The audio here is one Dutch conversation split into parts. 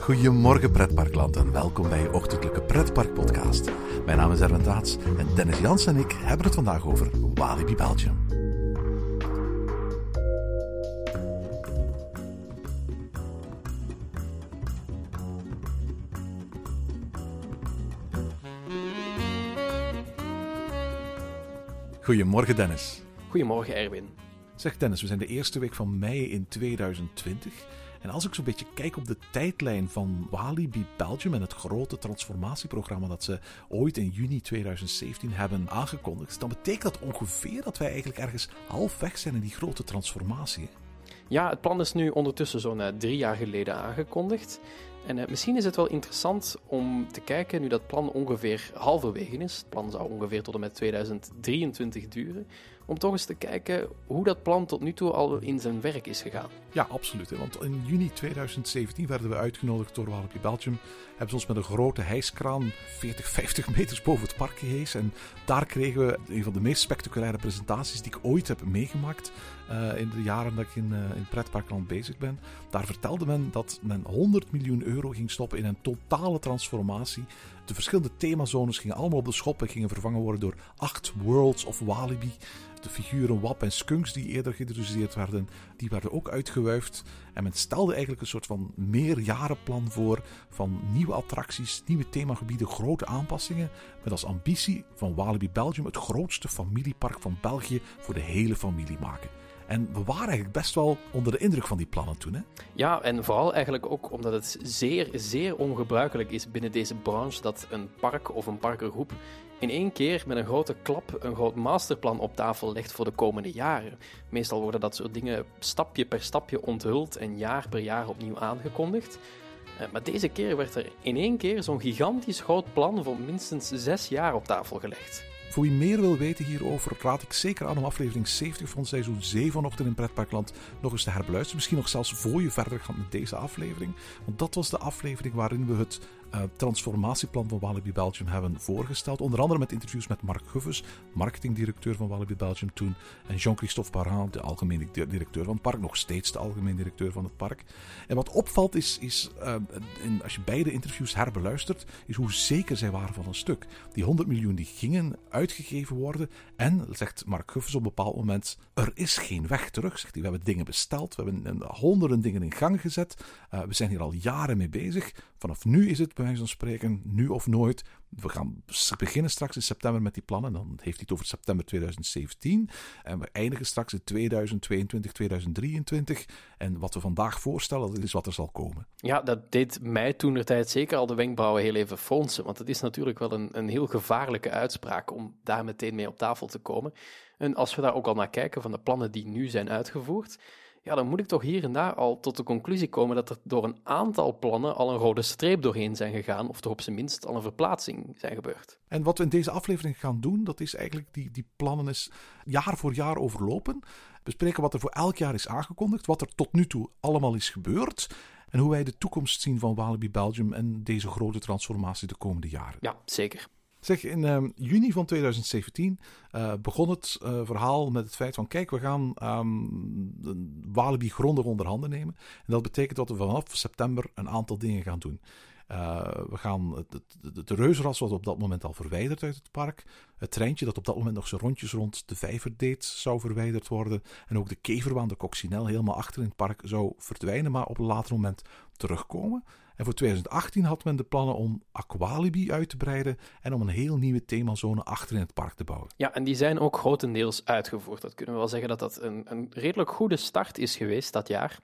Goedemorgen pretparkland en welkom bij je ochtendelijke pretparkpodcast. Mijn naam is Erwin Daats en Dennis Jans en ik hebben het vandaag over Walibi Belgium. Goedemorgen Dennis. Goedemorgen Erwin. Zeg Dennis, we zijn de eerste week van mei in 2020. En als ik zo'n beetje kijk op de tijdlijn van Walibi Belgium en het grote transformatieprogramma dat ze ooit in juni 2017 hebben aangekondigd, dan betekent dat ongeveer dat wij eigenlijk ergens halfweg zijn in die grote transformatie. Ja, het plan is nu ondertussen zo'n uh, drie jaar geleden aangekondigd. En uh, misschien is het wel interessant om te kijken, nu dat plan ongeveer halverwege is. Het plan zou ongeveer tot en met 2023 duren. Om toch eens te kijken hoe dat plan tot nu toe al in zijn werk is gegaan. Ja, absoluut. Want in juni 2017 werden we uitgenodigd door Walibi Belgium. Hebben ze ons met een grote hijskraan 40, 50 meters boven het park gehezen. En daar kregen we een van de meest spectaculaire presentaties die ik ooit heb meegemaakt. Uh, in de jaren dat ik in, uh, in pretparkland bezig ben. Daar vertelde men dat men 100 miljoen euro ging stoppen in een totale transformatie. De verschillende themazones gingen allemaal op de schop en gingen vervangen worden door acht Worlds of Walibi. De figuren Wap en Skunks die eerder geïntroduceerd werden, die werden ook uitgewuifd. En men stelde eigenlijk een soort van meerjarenplan voor van nieuwe attracties, nieuwe themagebieden, grote aanpassingen. Met als ambitie van Walibi Belgium het grootste familiepark van België voor de hele familie maken. En we waren eigenlijk best wel onder de indruk van die plannen toen. Hè? Ja, en vooral eigenlijk ook omdat het zeer, zeer ongebruikelijk is binnen deze branche dat een park of een parkengroep in één keer met een grote klap een groot masterplan op tafel legt voor de komende jaren. Meestal worden dat soort dingen stapje per stapje onthuld en jaar per jaar opnieuw aangekondigd. Maar deze keer werd er in één keer zo'n gigantisch groot plan voor minstens zes jaar op tafel gelegd. Voor wie meer wil weten hierover, raad ik zeker aan om aflevering 70 van seizoen 7 vanochtend in Pretparkland nog eens te herbeluisteren. Misschien nog zelfs voor je verder gaat met deze aflevering. Want dat was de aflevering waarin we het uh, transformatieplan van Walibi Belgium hebben voorgesteld. Onder andere met interviews met Mark Guffes, marketingdirecteur van Walibi Belgium toen. En Jean-Christophe Parent, de algemeen directeur van het park. Nog steeds de algemeen directeur van het park. En wat opvalt is, is uh, in, als je beide interviews herbeluistert, is hoe zeker zij waren van een stuk. Die 100 miljoen die gingen uitgegeven worden. En, zegt Mark Guffes op een bepaald moment, er is geen weg terug. Zegt hij, we hebben dingen besteld, we hebben honderden dingen in gang gezet. We zijn hier al jaren mee bezig. Vanaf nu is het bij wijze van spreken, nu of nooit. We gaan beginnen straks in september met die plannen. Dan heeft hij het over september 2017. En we eindigen straks in 2022, 2023. En wat we vandaag voorstellen, dat is wat er zal komen. Ja, dat deed mij toen de tijd zeker al de wenkbrauwen heel even fronsen. Want het is natuurlijk wel een, een heel gevaarlijke uitspraak om daar meteen mee op tafel te komen. En als we daar ook al naar kijken van de plannen die nu zijn uitgevoerd ja, dan moet ik toch hier en daar al tot de conclusie komen dat er door een aantal plannen al een rode streep doorheen zijn gegaan, of toch op zijn minst al een verplaatsing zijn gebeurd. En wat we in deze aflevering gaan doen, dat is eigenlijk die, die plannen is jaar voor jaar overlopen. Bespreken wat er voor elk jaar is aangekondigd, wat er tot nu toe allemaal is gebeurd. En hoe wij de toekomst zien van Walibi Belgium en deze grote transformatie de komende jaren. Ja, zeker. Zeg, in uh, juni van 2017 uh, begon het uh, verhaal met het feit van: kijk, we gaan um, Walibi grondig onder handen nemen. En dat betekent dat we vanaf september een aantal dingen gaan doen. we gaan het, het, het reusras wat op dat moment al verwijderd uit het park. Het treintje dat op dat moment nog zijn rondjes rond de vijver deed, zou verwijderd worden. En ook de keverbaan, de coccinel, helemaal achter in het park zou verdwijnen, maar op een later moment terugkomen. En voor 2018 had men de plannen om Aqualibi uit te breiden en om een heel nieuwe themazone achter in het park te bouwen. Ja, en die zijn ook grotendeels uitgevoerd. Dat kunnen we wel zeggen dat dat een, een redelijk goede start is geweest dat jaar.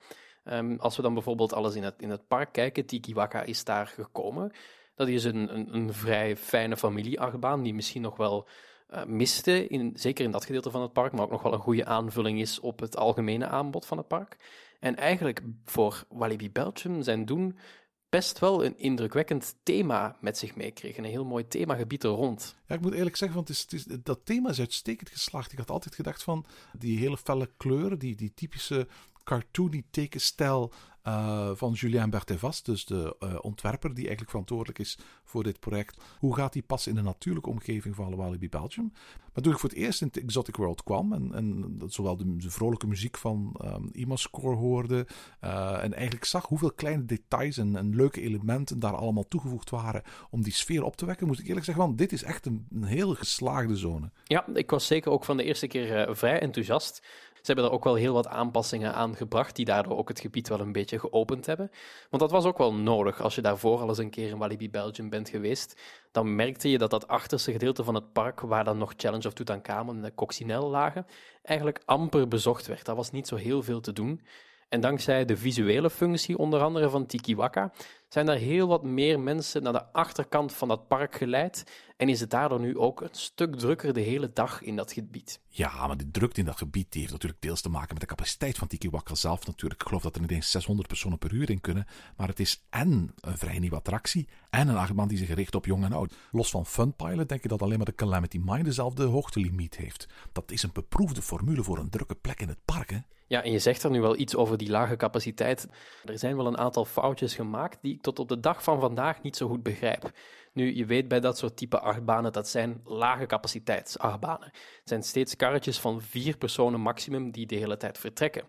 Um, als we dan bijvoorbeeld alles in het, in het park kijken, Tikiwaka is daar gekomen. Dat is een, een, een vrij fijne familieachtbaan die misschien nog wel uh, miste, in, zeker in dat gedeelte van het park, maar ook nog wel een goede aanvulling is op het algemene aanbod van het park. En eigenlijk voor Walibi Belgium zijn doen best wel een indrukwekkend thema met zich meekregen. Een heel mooi themagebied er rond. Ja, ik moet eerlijk zeggen, want het is, het is, dat thema is uitstekend geslaagd. Ik had altijd gedacht van die hele felle kleuren, die, die typische cartoony tekenstijl uh, van Julien Berthevas, dus de uh, ontwerper die eigenlijk verantwoordelijk is voor dit project. Hoe gaat die passen in de natuurlijke omgeving van Walibi Belgium? Maar toen ik voor het eerst in het Exotic World kwam en, en zowel de, de, vrolijke muziek van um, hoorde uh, en eigenlijk zag hoeveel kleine details en, leuke elementen daar allemaal toegevoegd waren om die sfeer op te wekken, moest ik eerlijk zeggen, van dit is echt een, hele geslaagde zone. Ja, ik was zeker ook van de eerste keer vrij enthousiast. Ze hebben er ook wel heel wat aanpassingen aan gebracht, die daardoor ook het gebied wel een beetje geopend hebben. Want dat was ook wel nodig. Als je daarvoor al eens een keer in Walibi Belgium bent geweest, dan merkte je dat dat achterste gedeelte van het park, waar dan nog Challenge of Tutankhamun en de Coccinelle lagen, eigenlijk amper bezocht werd. Dat was niet zo heel veel te doen. En dankzij de visuele functie, onder andere van Tiki Waka, zijn er heel wat meer mensen naar de achterkant van dat park geleid. En is het daardoor nu ook een stuk drukker de hele dag in dat gebied. Ja, maar die drukte in dat gebied die heeft natuurlijk deels te maken met de capaciteit van Tiki Waka zelf natuurlijk. Ik geloof dat er niet eens 600 personen per uur in kunnen. Maar het is en een vrij nieuwe attractie en een achtbaan die zich richt op jong en oud. Los van Funpilot denk je dat alleen maar de Calamity Mine dezelfde hoogtelimiet heeft. Dat is een beproefde formule voor een drukke plek in het park, hè? Ja, en je zegt er nu wel iets over die lage capaciteit. Er zijn wel een aantal foutjes gemaakt die tot op de dag van vandaag niet zo goed begrijp. Nu, je weet bij dat soort type achtbanen, dat zijn lage capaciteitsachtbanen. Het zijn steeds karretjes van vier personen maximum die de hele tijd vertrekken.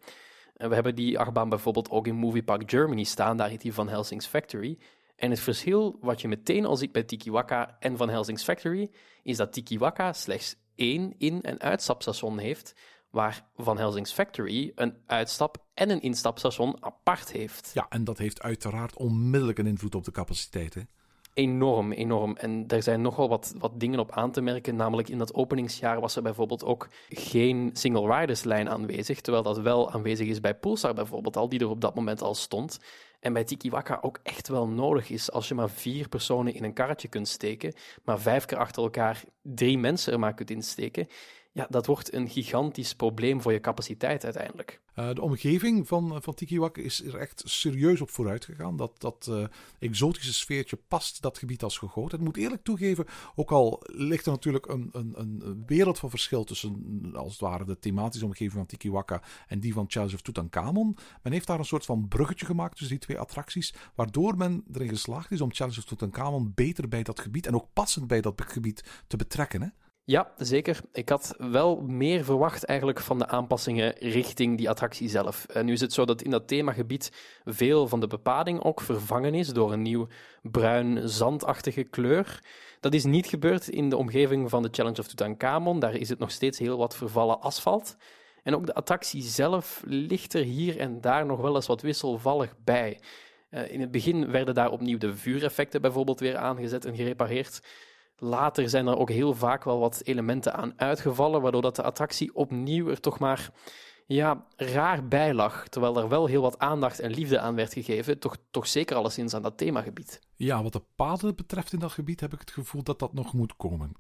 En we hebben die achtbaan bijvoorbeeld ook in Movie Park Germany staan, daar heet die van Helsing's Factory. En het verschil wat je meteen al ziet bij Tikiwaka en van Helsing's Factory, is dat Tikiwaka slechts één in- en uitstapstation heeft, waar Van Helsing's Factory een uitstap- en een instapstation apart heeft. Ja, en dat heeft uiteraard onmiddellijk een invloed op de capaciteiten. Enorm, enorm. En er zijn nogal wat, wat dingen op aan te merken. Namelijk in dat openingsjaar was er bijvoorbeeld ook geen single riders lijn aanwezig. Terwijl dat wel aanwezig is bij Pulsar bijvoorbeeld al, die er op dat moment al stond. En bij Tiki Waka ook echt wel nodig is als je maar vier personen in een karretje kunt steken, maar vijf keer achter elkaar drie mensen er maar kunt insteken ja, dat wordt een gigantisch probleem voor je capaciteit uiteindelijk. Uh, de omgeving van, van Tikiwak is er echt serieus op vooruit gegaan. Dat, dat uh, exotische sfeertje past dat gebied als gegoten. Ik moet eerlijk toegeven, ook al ligt er natuurlijk een, een, een wereld van verschil tussen, als het ware, de thematische omgeving van Tikiwaka en die van Challenge of Tutankhamon. Men heeft daar een soort van bruggetje gemaakt tussen die twee attracties, waardoor men erin geslaagd is om Challenge of Tutankhamon beter bij dat gebied en ook passend bij dat gebied te betrekken. Hè? Ja, zeker. Ik had wel meer verwacht eigenlijk van de aanpassingen richting die attractie zelf. En nu is het zo dat in dat themagebied veel van de bepaling ook vervangen is door een nieuw bruin zandachtige kleur. Dat is niet gebeurd in de omgeving van de Challenge of Tutankhamon. Daar is het nog steeds heel wat vervallen asfalt. En ook de attractie zelf ligt er hier en daar nog wel eens wat wisselvallig bij. Uh, in het begin werden daar opnieuw de vuureffecten bijvoorbeeld weer aangezet en gerepareerd. Later zijn er ook heel vaak wel wat elementen aan uitgevallen, waardoor dat de attractie opnieuw er toch maar ja, raar bij lag. Terwijl er wel heel wat aandacht en liefde aan werd gegeven, toch, toch zeker alleszins aan dat themagebied. Ja, wat de paden betreft in dat gebied heb ik het gevoel dat dat nog moet komen.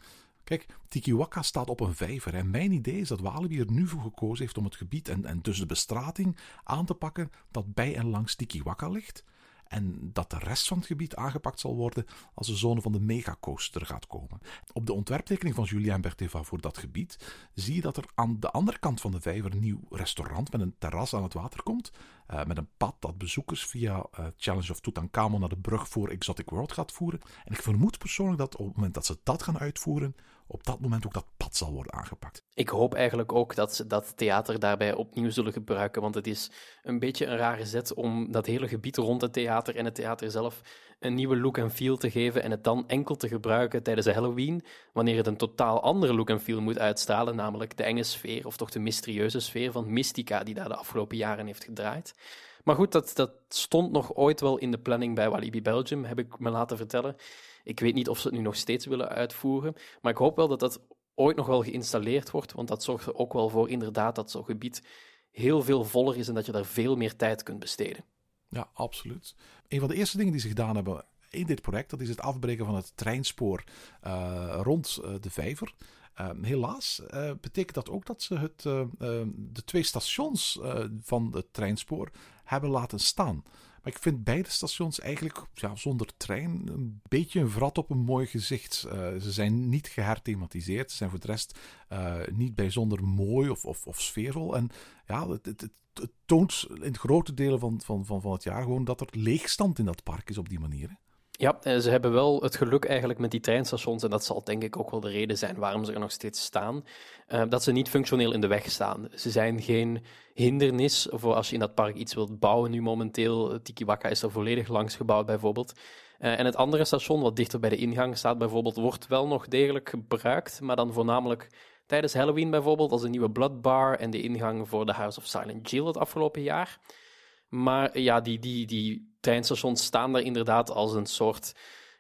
Kijk, Tikiwaka staat op een vijver en mijn idee is dat Walibi er nu voor gekozen heeft om het gebied en, en dus de bestrating aan te pakken dat bij en langs Tikiwaka ligt en dat de rest van het gebied aangepakt zal worden als de zone van de megacoaster gaat komen. Op de ontwerptekening van Julien Berteva voor dat gebied zie je dat er aan de andere kant van de vijver een nieuw restaurant met een terras aan het water komt, uh, met een pad dat bezoekers via uh, Challenge of Tutankhamon naar de brug voor Exotic World gaat voeren. En ik vermoed persoonlijk dat op het moment dat ze dat gaan uitvoeren, op dat moment ook dat pad zal worden aangepakt. Ik hoop eigenlijk ook dat ze dat theater daarbij opnieuw zullen gebruiken, want het is een beetje een rare zet om dat hele gebied rond het theater en het theater zelf een nieuwe look en feel te geven en het dan enkel te gebruiken tijdens Halloween, wanneer het een totaal andere look en feel moet uitstralen, namelijk de enge sfeer of toch de mysterieuze sfeer van Mystica die daar de afgelopen jaren heeft gedraaid. Maar goed, dat, dat stond nog ooit wel in de planning bij Walibi Belgium, heb ik me laten vertellen. Ik weet niet of ze het nu nog steeds willen uitvoeren, maar ik hoop wel dat dat ooit nog wel geïnstalleerd wordt, want dat zorgt er ook wel voor inderdaad dat zo'n gebied heel veel voller is en dat je daar veel meer tijd kunt besteden. Ja, absoluut. Een van de eerste dingen die ze gedaan hebben in dit project, dat is het afbreken van het treinspoor uh, rond uh, de vijver. Uh, helaas betekent dat ook dat ze het, de twee stations van het treinspoor hebben laten staan. Maar ik vind beide stations eigenlijk ja, zonder trein een beetje een vrat op een mooi gezicht. Ze zijn niet geherthematiseerd. Ze zijn voor de rest niet bijzonder mooi of, of, of sfeervol. En ja, het, het, toont in grote delen van, van, van, van het jaar gewoon dat er leegstand in dat park is op die manier. Ja, eh, ze hebben wel het geluk eigenlijk met die treinstations, en dat zal denk ik ook wel de reden zijn waarom ze er nog steeds staan, uh, dat ze niet functioneel in de weg staan. Ze zijn geen hindernis voor als je in dat park iets wilt bouwen nu momenteel. Tikiwaka is er volledig langs gebouwd bijvoorbeeld. Uh, en het andere station, wat dichter bij de ingang staat bijvoorbeeld, wordt wel nog degelijk gebruikt, maar dan voornamelijk tijdens Halloween bijvoorbeeld als een nieuwe Blood Bar en de ingang voor de House of Silent Jill het afgelopen jaar. Maar ja, die, die, die treinstations staan daar inderdaad als een soort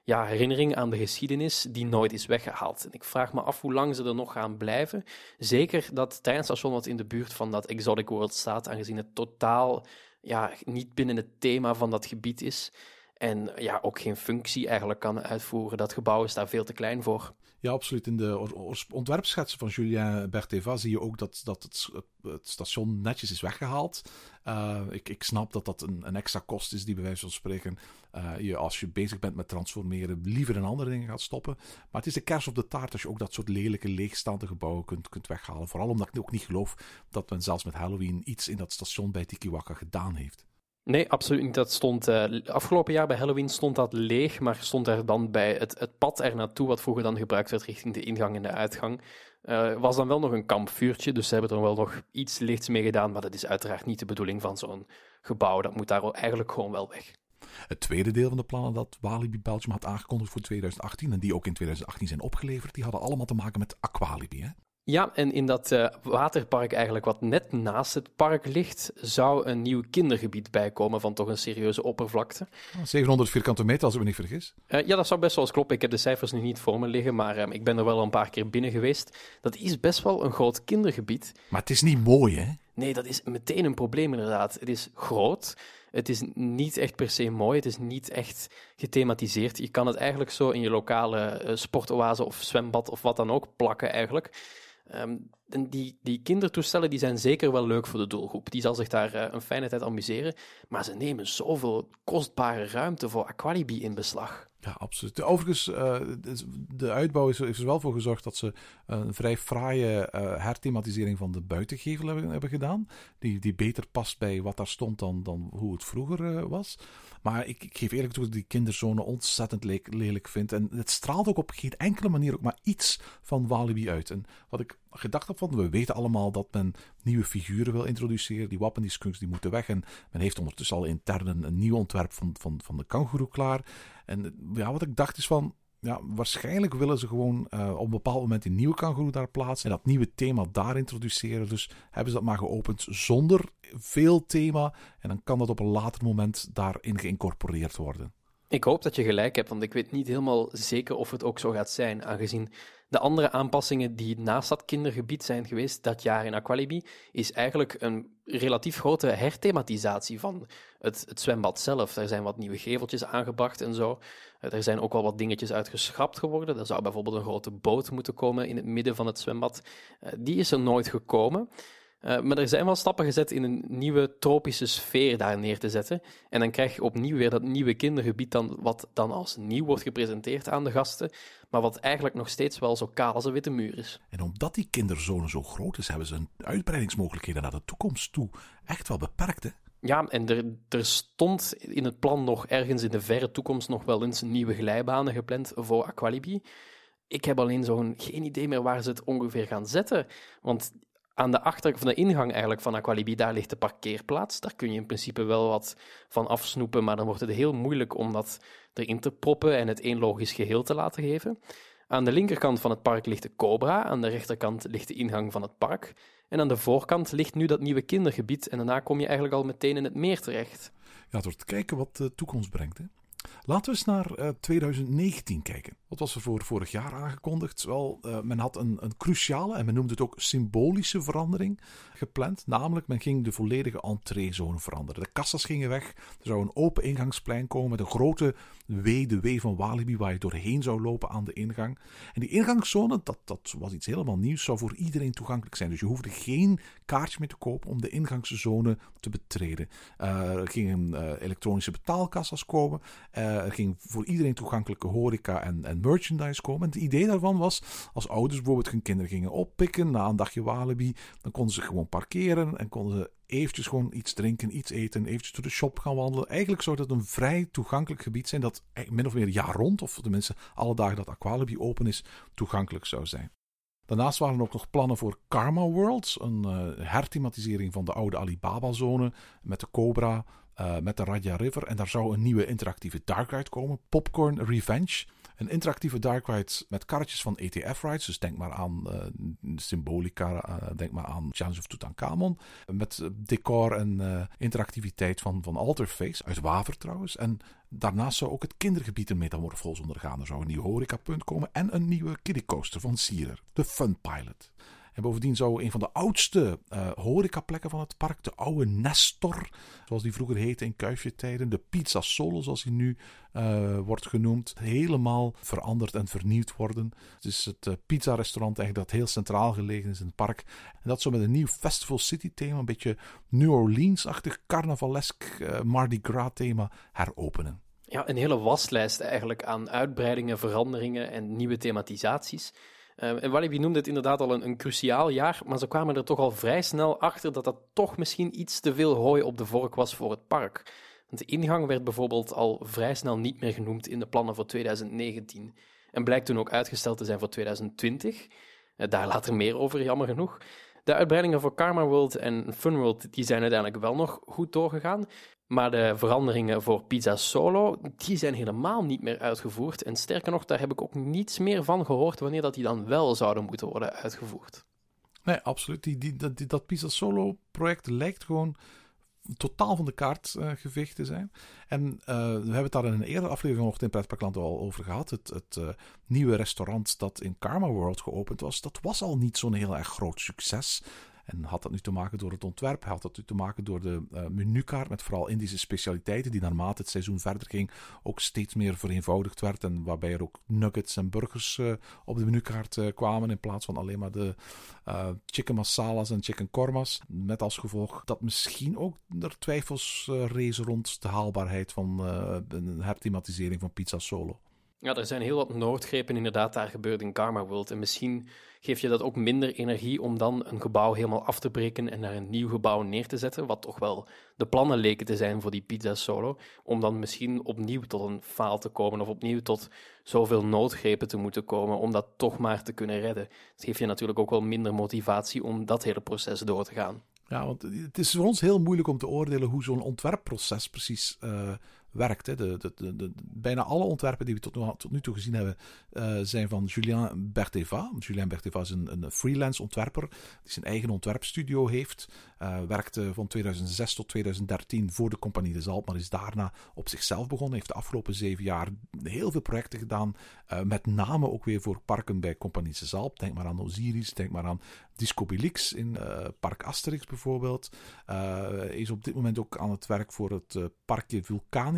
ja, herinnering aan de geschiedenis die nooit is weggehaald. En ik vraag me af hoe lang ze er nog gaan blijven. Zeker dat treinstation wat in de buurt van dat Exotic World staat, aangezien het totaal ja, niet binnen het thema van dat gebied is. En ja, ook geen functie eigenlijk kan uitvoeren. Dat gebouw is daar veel te klein voor. Ja, absoluut. In de ontwerpschetsen van Julien Bertheva zie je ook dat, dat het, het station netjes is weggehaald. Uh, ik, ik snap dat dat een, een, extra kost is die bij wijze van spreken uh, je als je bezig bent met transformeren liever in andere dingen gaat stoppen. Maar het is de kers op de taart als je ook dat soort lelijke leegstaande gebouwen kunt, kunt weghalen. Vooral omdat ik ook niet geloof dat men zelfs met Halloween iets in dat station bij Tikiwaka gedaan heeft. Nee, absoluut niet. Dat stond, uh, afgelopen jaar bij Halloween stond dat leeg, maar stond er dan bij het, het pad er naartoe, wat vroeger dan gebruikt werd richting de ingang en de uitgang, uh, was dan wel nog een kampvuurtje. Dus ze hebben er wel nog iets lichts mee gedaan, maar dat is uiteraard niet de bedoeling van zo'n gebouw. Dat moet daar eigenlijk gewoon wel weg. Het tweede deel van de plannen dat Walibi Belgium had aangekondigd voor 2018 en die ook in 2018 zijn opgeleverd, die hadden allemaal te maken met Aqualibi. Hè? Ja, en in dat uh, waterpark eigenlijk wat net naast het park ligt, zou een nieuw kindergebied bijkomen van toch een serieuze oppervlakte. 700 vierkante meter, als ik me niet vergis. Uh, ja, dat zou best wel eens kloppen. Ik heb de cijfers nu niet voor me liggen, maar uh, ik ben er wel een paar keer binnen geweest. Dat is best wel een groot kindergebied. Maar het is niet mooi, hè? Nee, dat is meteen een probleem inderdaad. Het is groot. Het is niet echt per se mooi. Het is niet echt gethematiseerd. Je kan het eigenlijk zo in je lokale sportoase of zwembad of wat dan ook plakken eigenlijk. En die, die kindertoestellen die zijn zeker wel leuk voor de doelgroep. Die zal zich daar uh, een fijne tijd amuseren. Maar ze nemen zoveel kostbare ruimte voor Aqualibi in beslag. Ja, absoluut. Overigens, uh, de uitbouw is, heeft er wel voor gezorgd dat ze een vrij fraaie uh, herthematisering van de buitengevel hebben, hebben, gedaan. Die, die beter past bij wat daar stond dan, dan hoe het vroeger was. Maar ik, ik, geef eerlijk toe dat ik die kinderzone ontzettend le lelijk vind. En het straalt ook op geen enkele manier ook maar iets van Walibi uit. En wat ik gedacht heb van, we weten allemaal dat men nieuwe figuren wil introduceren. Die wappen, die skunks, die moeten weg. En men heeft ondertussen al intern een, een nieuw ontwerp van, van, van de kangoeroe klaar. En ja, wat ik dacht is van, ja, waarschijnlijk willen ze gewoon uh, op een bepaald moment een nieuwe kangoeroe daar plaatsen. En dat nieuwe thema daar introduceren. Dus hebben ze dat maar geopend zonder veel thema. En dan kan dat op een later moment daarin geïncorporeerd worden. Ik hoop dat je gelijk hebt, want ik weet niet helemaal zeker of het ook zo gaat zijn. Aangezien de andere aanpassingen die naast dat kindergebied zijn geweest dat jaar in Aqualibi, is eigenlijk een relatief grote herthematisatie van het, het zwembad zelf. Er zijn wat nieuwe geveltjes aangebracht en zo. Eh, er zijn ook wel wat dingetjes uitgeschrapt geworden. Er zou bijvoorbeeld een grote boot moeten komen in het midden van het zwembad. Eh, die is er nooit gekomen. Uh, maar er zijn wel stappen gezet in een nieuwe tropische sfeer daar neer te zetten. En dan krijg je opnieuw weer dat nieuwe kindergebied, dan, wat dan als nieuw wordt gepresenteerd aan de gasten. Maar wat eigenlijk nog steeds wel zo kaal als een witte muur is. En omdat die kinderzone zo groot is, hebben ze een uitbreidingsmogelijkheden naar de toekomst toe echt wel beperkt. Hè? Ja, en er, er stond in het plan nog ergens in de verre toekomst nog wel eens nieuwe glijbanen gepland voor Aqualibi. Ik heb alleen zo'n geen idee meer waar ze het ongeveer gaan zetten. Want aan de achter van de ingang eigenlijk van Aqualibi, daar ligt de parkeerplaats. Daar kun je in principe wel wat van afsnoepen, maar dan wordt het heel moeilijk om dat erin te proppen en het één logisch geheel te laten geven. Aan de linkerkant van het park ligt de Cobra, aan de rechterkant ligt de ingang van het park. En aan de voorkant ligt nu dat nieuwe kindergebied en daarna kom je eigenlijk al meteen in het meer terecht. Ja, door te kijken wat de toekomst brengt. Hè? Laten we eens naar uh, 2019 kijken. Wat was er voor vorig jaar aangekondigd? Wel, uh, men had een, een, cruciale en men noemde het ook symbolische verandering gepland. Namelijk, men ging de volledige entreezone veranderen. De kassas gingen weg. Er zou een open ingangsplein komen met een grote W, de W van Walibi, waar je doorheen zou lopen aan de ingang. En die ingangszone, dat, dat was iets helemaal nieuws, zou voor iedereen toegankelijk zijn. Dus je hoefde geen kaartje meer te kopen om de ingangszone te betreden. Uh, er gingen elektronische betaalkassas komen. Uh, er ging voor iedereen toegankelijke horeca en, en merchandise komen. En het idee daarvan was, als ouders bijvoorbeeld hun kinderen gingen oppikken na een dagje Walibi, dan konden ze gewoon parkeren en konden ze eventjes gewoon iets drinken, iets eten, eventjes door de shop gaan wandelen. Eigenlijk zou dat een vrij toegankelijk gebied zijn dat min of meer jaar rond, of tenminste alle dagen dat Aqualibi open is, toegankelijk zou zijn. Daarnaast waren er ook nog plannen voor Karma Worlds, een uh, herthematisering van de oude Alibaba-zone met de Cobra, uh, met de Raja River. En daar zou een nieuwe interactieve dark ride komen, Popcorn Revenge. Een interactieve dark ride met karretjes van ETF rides. Dus denk maar aan uh, Symbolica, uh, denk maar aan Challenge of Tutankhamon. Met decor en interactiviteit van, van Alterface, uit Waver trouwens. En daarnaast zou ook het kindergebied een metamorfose ondergaan. Er zou een nieuw horecapunt komen en een nieuwe kiddiecoaster van Sierer, de Fun Pilot. En bovendien zou een van de oudste uh, horecaplekken van het park, de oude Nestor, zoals die vroeger heette in kuifje-tijden, de Pizza Solo, zoals die nu uh, wordt genoemd, helemaal veranderd en vernieuwd worden. Het is het uh, pizza-restaurant eigenlijk dat heel centraal gelegen is in het park. En dat zou met een nieuw Festival City-thema, een beetje New Orleans-achtig, carnavalesk Mardi Gras-thema heropenen. Ja, een hele waslijst eigenlijk aan uitbreidingen, veranderingen en nieuwe thematisaties. Uh, en Walibi noemde het inderdaad al een, een, cruciaal jaar, maar ze kwamen er toch al vrij snel achter dat dat toch misschien iets te veel hooi op de vork was voor het park. Want de ingang werd bijvoorbeeld al vrij snel niet meer genoemd in de plannen voor 2019 en blijkt toen ook uitgesteld te zijn voor 2020. Uh, daar later meer over, jammer genoeg. De uitbreidingen voor Karma World en Fun World die zijn uiteindelijk wel nog goed doorgegaan. Maar de veranderingen voor Pizza Solo, die zijn helemaal niet meer uitgevoerd. En sterker nog, daar heb ik ook niets meer van gehoord wanneer dat die dan wel zouden moeten worden uitgevoerd. Nee, absoluut. Die, dat, dat Pizza Solo project lijkt gewoon totaal van de kaart uh, geveegd te zijn. En uh, we hebben het daar in een eerdere aflevering nog in Pretparkland al over gehad. Het, het uh, nieuwe restaurant dat in Karma World geopend was, dat was al niet zo'n heel erg groot succes. En had dat nu te maken door het ontwerp? Had dat nu te maken door de uh, menukaart met vooral Indische specialiteiten, die naarmate het seizoen verder ging ook steeds meer vereenvoudigd werd. En waarbij er ook nuggets en burgers uh, op de menukaart uh, kwamen in plaats van alleen maar de chicken masala's en chicken kormas. Met als gevolg dat misschien ook er twijfels rezen rond de haalbaarheid van een herthematisering van Pizza Solo. Ja, er zijn heel wat noodgrepen inderdaad daar gebeurd in Karma World. En misschien geef je dat ook minder energie om dan een gebouw helemaal af te breken en daar een nieuw gebouw neer te zetten, wat toch wel de plannen leken te zijn voor die Pizza Solo, om dan misschien opnieuw tot een faal te komen of opnieuw tot zoveel noodgrepen te moeten komen om dat toch maar te kunnen redden. Dat geeft je natuurlijk ook wel minder motivatie om dat hele proces door te gaan. Ja, want het is voor ons heel moeilijk om te oordelen hoe zo'n ontwerpproces precies uh, werkt. De, de, de, bijna alle ontwerpen die we tot nu, tot nu toe gezien hebben, uh, zijn van Julien Berteva. Julien Berteva is een, een, freelance ontwerper die zijn eigen ontwerpstudio heeft. Uh, werkte van 2006 tot 2013 voor de Compagnie de Zalp, maar is daarna op zichzelf begonnen. Heeft de afgelopen zeven jaar heel veel projecten gedaan, met name ook weer voor parken bij Compagnie de Zalp. Denk maar aan Osiris, denk maar aan Disco Bilix in Park Asterix bijvoorbeeld. is op dit moment ook aan het werk voor het parkje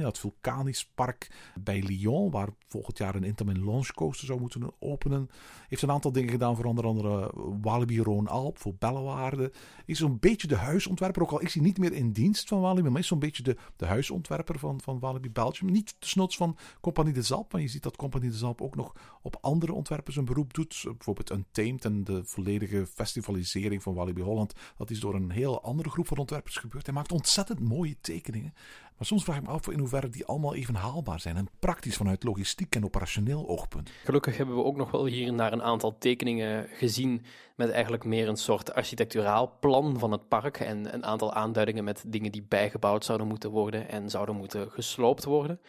Het vulkanisch park bij Lyon, waar volgend jaar een Intamin Launch Coaster zou moeten openen. Heeft een aantal dingen gedaan voor onder andere Walibi Rhône Alp, voor Bellewaarde. Is zo'n beetje de huisontwerper, ook al is hij niet meer in dienst van Walibi, maar is zo'n beetje de, de huisontwerper van, van Walibi Belgium. Niet de snots van Compagnie de Zalp, maar je ziet dat Compagnie de Zalp ook nog op andere ontwerpers een beroep doet. Bijvoorbeeld Untamed en de volledige festivalisering van Walibi Holland. Dat is door een heel andere groep van ontwerpers gebeurd. Hij maakt ontzettend mooie tekeningen. Maar soms vraag ik me af in hoeverre die allemaal even haalbaar zijn en praktisch vanuit logistiek en operationeel oogpunt. Gelukkig hebben we ook nog wel hier en daar een aantal tekeningen gezien met eigenlijk meer een soort architecturaal plan van het park en een aantal aanduidingen met dingen die bijgebouwd zouden moeten worden en zouden moeten gesloopt worden.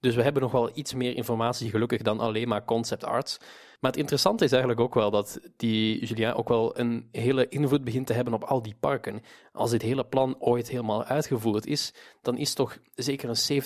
Dus we hebben nog wel iets meer informatie, gelukkig, dan alleen maar concept arts. Maar het interessante is eigenlijk ook wel dat die Julien ook wel een hele invloed begint te hebben op al die parken. Als dit hele plan ooit helemaal uitgevoerd is, dan is toch zeker een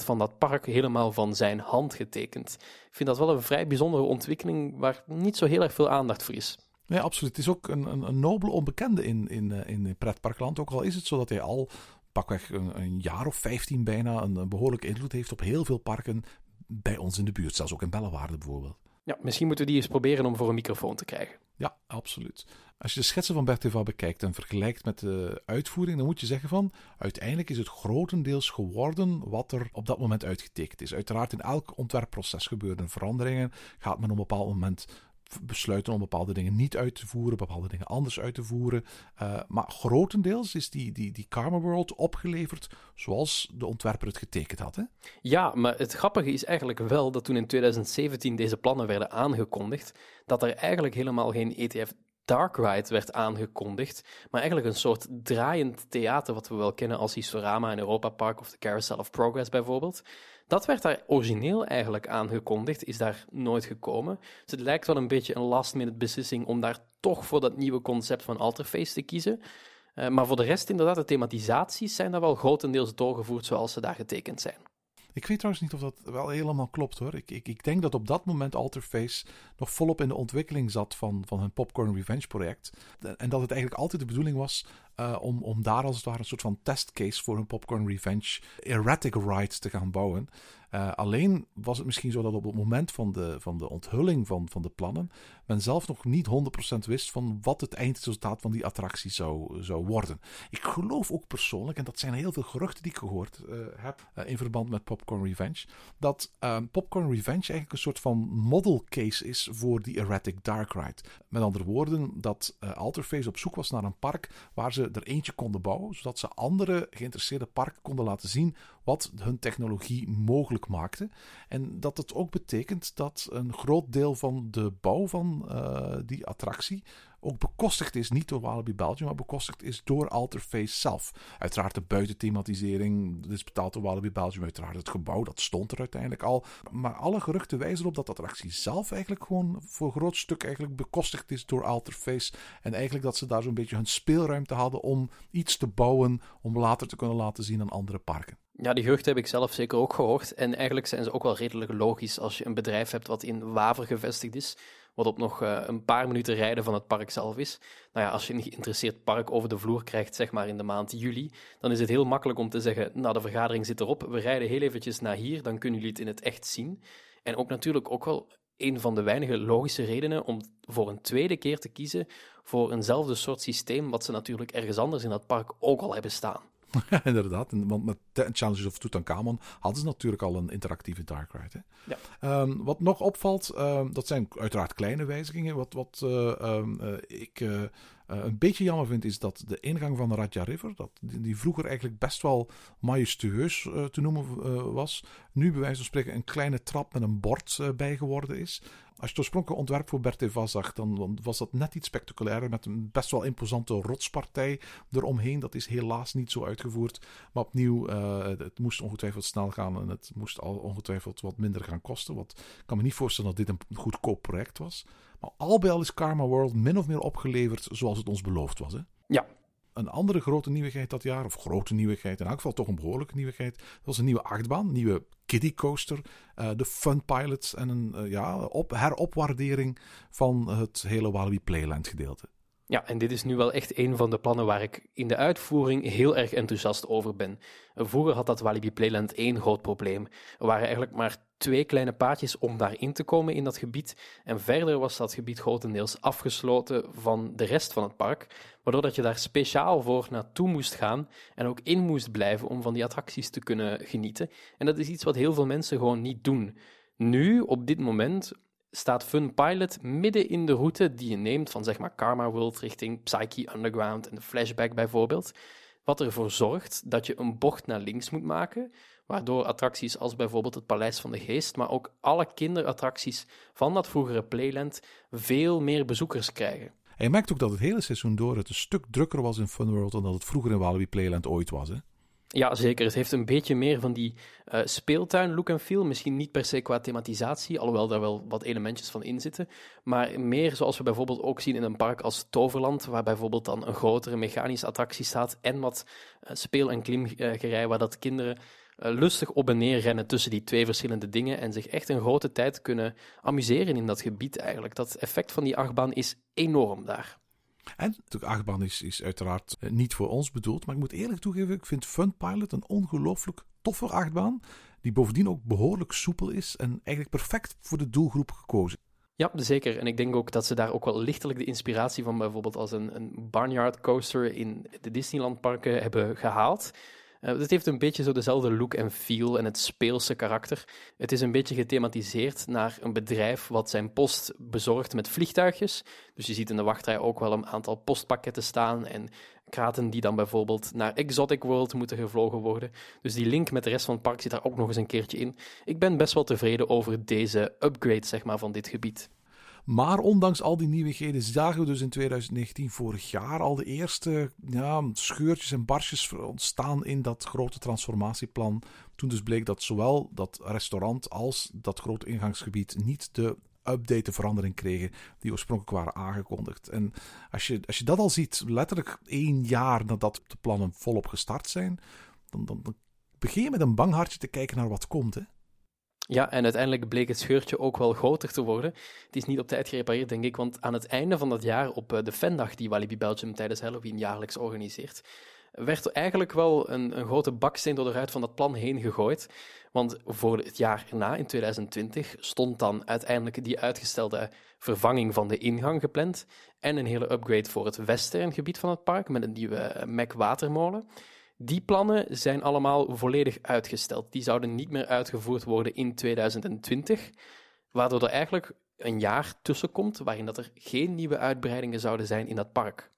70% van dat park helemaal van zijn hand getekend. Ik vind dat wel een vrij bijzondere ontwikkeling waar niet zo heel erg veel aandacht voor is. Nee, absoluut. Het is ook een, een, een nobele onbekende in, in, eh, in pretparkland. Ook al is het zo dat hij al pakweg een, een jaar of 15 bijna een, een behoorlijke invloed heeft op heel veel parken bij ons in de buurt. Zelfs ook in Bellewaarde bijvoorbeeld. Ja, misschien moeten we die eens proberen om voor een microfoon te krijgen. Ja, absoluut. Als je de schetsen van Berteva bekijkt en vergelijkt met de uitvoering, dan moet je zeggen van uiteindelijk is het grotendeels geworden wat er op dat moment uitgetekend is. Uiteraard in elk ontwerpproces gebeuren veranderingen. Gaat men op een bepaald moment besluiten om bepaalde dingen niet uit te voeren, bepaalde dingen anders uit te voeren. Uh, maar grotendeels is die, die, die Karma World opgeleverd zoals de ontwerper het getekend had. Hè? Ja, maar het grappige is eigenlijk wel dat toen in 2017 deze plannen werden aangekondigd, dat er eigenlijk helemaal geen ETF Dark Ride werd aangekondigd, maar eigenlijk een soort draaiend theater wat we wel kennen als Historama in Europa Park of de Carousel of Progress bijvoorbeeld. Dat werd daar origineel eigenlijk aangekondigd, is daar nooit gekomen. Dus het lijkt wel een beetje een last-minute beslissing om daar toch voor dat nieuwe concept van Alterface te kiezen. Uh, maar voor de rest, inderdaad, de thematisaties zijn daar wel grotendeels doorgevoerd zoals ze daar getekend zijn. Ik weet trouwens niet of dat wel helemaal klopt hoor. Ik, ik, ik denk dat op dat moment Alterface nog volop in de ontwikkeling zat van, van hun Popcorn Revenge project. En dat het eigenlijk altijd de bedoeling was uh, om, om daar als het ware een soort van testcase voor hun Popcorn Revenge erratic ride te gaan bouwen. Uh, alleen was het misschien zo dat op het moment van de, van de onthulling van, van de plannen, men zelf nog niet 100% wist van wat het eindresultaat van die attractie zou, zou worden. Ik geloof ook persoonlijk, en dat zijn heel veel geruchten die ik gehoord uh, heb in verband met Popcorn Revenge, dat Popcorn Revenge eigenlijk een soort van model case is voor die erratic dark ride. Met andere woorden, dat Alterface op zoek was naar een park waar ze er eentje konden bouwen, zodat ze andere geïnteresseerde parken konden laten zien wat hun technologie mogelijk maakte. En dat het ook betekent dat een groot deel van de bouw van uh, die attractie ook bekostigd is, niet door Walibi Belgium, maar bekostigd is door Alterface zelf. Uiteraard de buitenthematisering, dit is betaald door Walibi Belgium, uiteraard het gebouw, dat stond er uiteindelijk al. Maar alle geruchten wijzen erop dat de attractie zelf eigenlijk gewoon voor een groot stuk eigenlijk bekostigd is door Alterface. En eigenlijk dat ze daar zo'n beetje hun speelruimte hadden om iets te bouwen, om later te kunnen laten zien aan andere parken. Ja, die geruchten heb ik zelf zeker ook gehoord. En eigenlijk zijn ze ook wel redelijk logisch als je een bedrijf hebt wat in Waver gevestigd is wat op nog uh, een paar minuten rijden van het park zelf is. Nou ja, als je een geïnteresseerd park over de vloer krijgt, zeg maar in de maand juli, dan is het heel makkelijk om te zeggen, nou de vergadering zit erop, we rijden heel eventjes naar hier, dan kunnen jullie het in het echt zien. En ook natuurlijk ook wel een van de weinige logische redenen om voor een tweede keer te kiezen voor eenzelfde soort systeem, wat ze natuurlijk ergens anders in dat park ook al hebben staan. Inderdaad, want met Challenges of Tutankhamon hadden ze natuurlijk al een interactieve dark ride. Hè? Ja. Um, wat nog opvalt, um, dat zijn uiteraard kleine wijzigingen. Wat, wat uh, um, uh, ik uh, een beetje jammer vind, is dat de ingang van de Raja River, dat, die, die vroeger eigenlijk best wel majestueus te noemen was, nu bij wijze van spreken een kleine trap met een bord bij geworden is. Als je het oorspronkelijke ontwerp voor Berteva zag, dan was dat net iets spectaculairer met een best wel imposante rotspartij eromheen. Dat is helaas niet zo uitgevoerd. Maar opnieuw, uh, het moest ongetwijfeld snel gaan en het moest al ongetwijfeld wat minder gaan kosten. Want ik kan me niet voorstellen dat dit een goedkoop project was. Maar al bij al is Karma World min of meer opgeleverd zoals het ons beloofd was. Hè? Ja, een andere grote nieuwigheid dat jaar, of grote nieuwigheid, in elk geval toch een behoorlijke nieuwigheid, was een nieuwe achtbaan, nieuwe kiddie coaster, uh, de Fun Pilots en een uh, ja, op, heropwaardering van het hele Walibi Playland gedeelte. Ja, en dit is nu wel echt een van de plannen waar ik in de uitvoering heel erg enthousiast over ben. Vroeger had dat Walibi Playland één groot probleem. Er waren eigenlijk maar twee kleine paadjes om daarin te komen in dat gebied. En verder was dat gebied grotendeels afgesloten van de rest van het park, waardoor dat je daar speciaal voor naartoe moest gaan en ook in moest blijven om van die attracties te kunnen genieten. En dat is iets wat heel veel mensen gewoon niet doen. Nu, op dit moment, staat Fun Pilot midden in de route die je neemt van zeg maar Karma World richting Psyche Underground en de Flashback bijvoorbeeld. Wat ervoor zorgt dat je een bocht naar links moet maken, waardoor attracties als bijvoorbeeld het Paleis van de Geest, maar ook alle kinderattracties van dat vroegere Playland veel meer bezoekers krijgen. En je merkt ook dat het hele seizoen door het een stuk drukker was in Fun World dan dat het vroeger in Walibi Playland ooit was. Hè? Ja, zeker. Het heeft een beetje meer van die uh, speeltuin look en feel. Misschien niet per se qua thematisatie, alhoewel daar wel wat elementjes van in zitten. Maar meer zoals we bijvoorbeeld ook zien in een park als Toverland, waar bijvoorbeeld dan een grotere mechanische attractie staat en wat uh, speel- en klimgerij, waar dat kinderen uh, lustig op en neer rennen tussen die twee verschillende dingen en zich echt een grote tijd kunnen amuseren in dat gebied eigenlijk. Dat effect van die achtbaan is enorm daar. En de achtbaan is, is uiteraard eh, niet voor ons bedoeld. Maar ik moet eerlijk toegeven, ik vind Fun Pilot een ongelooflijk toffe achtbaan. Die bovendien ook behoorlijk soepel is en eigenlijk perfect voor de doelgroep gekozen. Ja, zeker. En ik denk ook dat ze daar ook wel lichtelijk de inspiratie van bijvoorbeeld als een, een barnyard coaster in de Disneyland parken hebben gehaald. Uh, het heeft een beetje zo dezelfde look en feel en het speelse karakter. Het is een beetje gethematiseerd naar een bedrijf wat zijn post bezorgt met vliegtuigjes. Dus je ziet in de wachtrij ook wel een aantal postpakketten staan en kraten die dan bijvoorbeeld naar Exotic World moeten gevlogen worden. Dus die link met de rest van het park zit daar ook nog eens een keertje in. Ik ben best wel tevreden over deze upgrade zeg maar, van dit gebied. Maar ondanks al die nieuwigheden zagen we dus in 2019, vorig jaar, al de eerste ja, scheurtjes en barsjes ontstaan in dat grote transformatieplan. Toen dus bleek dat zowel dat restaurant als dat grote ingangsgebied niet de update, de verandering kregen die oorspronkelijk waren aangekondigd. En als je, als je dat al ziet, letterlijk één jaar nadat de plannen volop gestart zijn, dan, dan, dan begin je met een bang hartje te kijken naar wat komt. Hè? Ja, en uiteindelijk bleek het scheurtje ook wel groter te worden. Het is niet op tijd gerepareerd, denk ik, want aan het einde van dat jaar, op eh, de Fendag die Walibi Belgium tijdens Halloween jaarlijks organiseert, werd er eigenlijk wel een, een grote baksteen door de ruit van dat plan heen gegooid. Want voor het jaar erna, in 2020, stond dan uiteindelijk die uitgestelde vervanging van de ingang gepland en een hele upgrade voor het westerngebied van het park met een nieuwe Mac watermolen. Die plannen zijn allemaal volledig uitgesteld. Die zouden niet meer uitgevoerd worden in 2020, waardoor er eigenlijk een jaar tussen komt waarin dat er geen nieuwe uitbreidingen zouden zijn in dat park.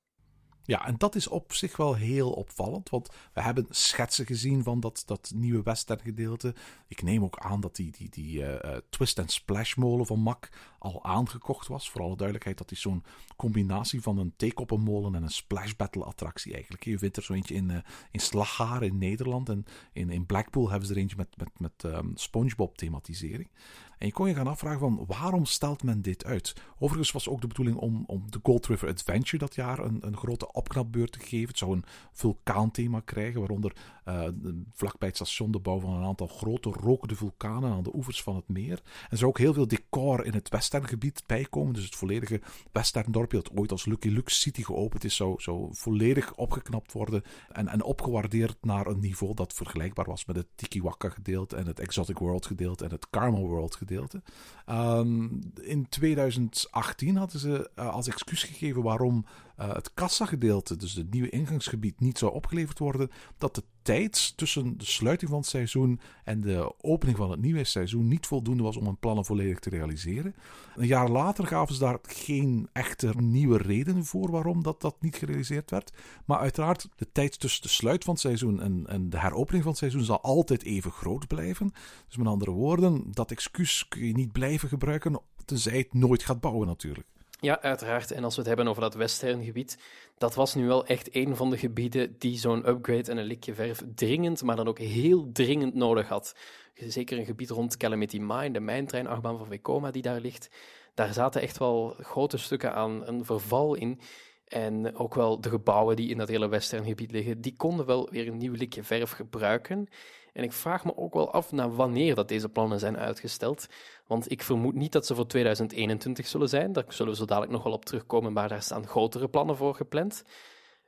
Ja, en dat is op zich wel heel opvallend, want we hebben schetsen gezien van dat, dat nieuwe western gedeelte. Ik neem ook aan dat die, die, die uh, twist and splash molen van Mac al aangekocht was. Voor alle duidelijkheid, dat is zo'n combinatie van een theekoppenmolen en een splash battle attractie eigenlijk. Je vindt er zo eentje in, uh, in Slaghaar in Nederland en in, in Blackpool hebben ze er eentje met, met, met um, Spongebob thematisering. En je kon je gaan afvragen van waarom stelt men dit uit? Overigens was ook de bedoeling om, om de Gold River Adventure dat jaar een, een grote opknapbeurt te geven. Het zou een vulkaanthema krijgen, waaronder uh, vlakbij het station de bouw van een aantal grote rokende vulkanen aan de oevers van het meer. En er zou ook heel veel decor in het westerngebied bijkomen. Dus het volledige westerndorpje dat ooit als Lucky Luke City geopend is, zou, zou volledig opgeknapt worden en, en opgewaardeerd naar een niveau dat vergelijkbaar was met het Tikiwaka gedeelte en het Exotic World gedeelte en het Carmel World gedeelte. Um, in 2018 hadden ze uh, als excuus gegeven waarom uh, het kassagedeelte, dus het nieuwe ingangsgebied, niet zou opgeleverd worden, dat de tijd tussen de sluiting van het seizoen en de opening van het nieuwe seizoen niet voldoende was om hun plannen volledig te realiseren. Een jaar later gaven ze daar geen echte nieuwe reden voor waarom dat, dat niet gerealiseerd werd. Maar uiteraard, de tijd tussen de sluit van het seizoen en, en de heropening van het seizoen zal altijd even groot blijven. Dus met andere woorden, dat excuus kun je niet blijven gebruiken, tenzij het nooit gaat bouwen natuurlijk. Ja, uiteraard. En als we het hebben over dat westerngebied, dat was nu wel echt een van de gebieden die zo'n upgrade en een likje verf dringend, maar dan ook heel dringend nodig had. Zeker een gebied rond Calamity Mine, de mijntreinachtbaan van Vekoma die daar ligt. Daar zaten echt wel grote stukken aan een verval in. En ook wel de gebouwen die in dat hele westerngebied liggen, die konden wel weer een nieuw likje verf gebruiken. En ik vraag me ook wel af naar wanneer dat deze plannen zijn uitgesteld. Want ik vermoed niet dat ze voor 2021 zullen zijn. Daar zullen we zo dadelijk nog wel op terugkomen, maar daar staan grotere plannen voor gepland.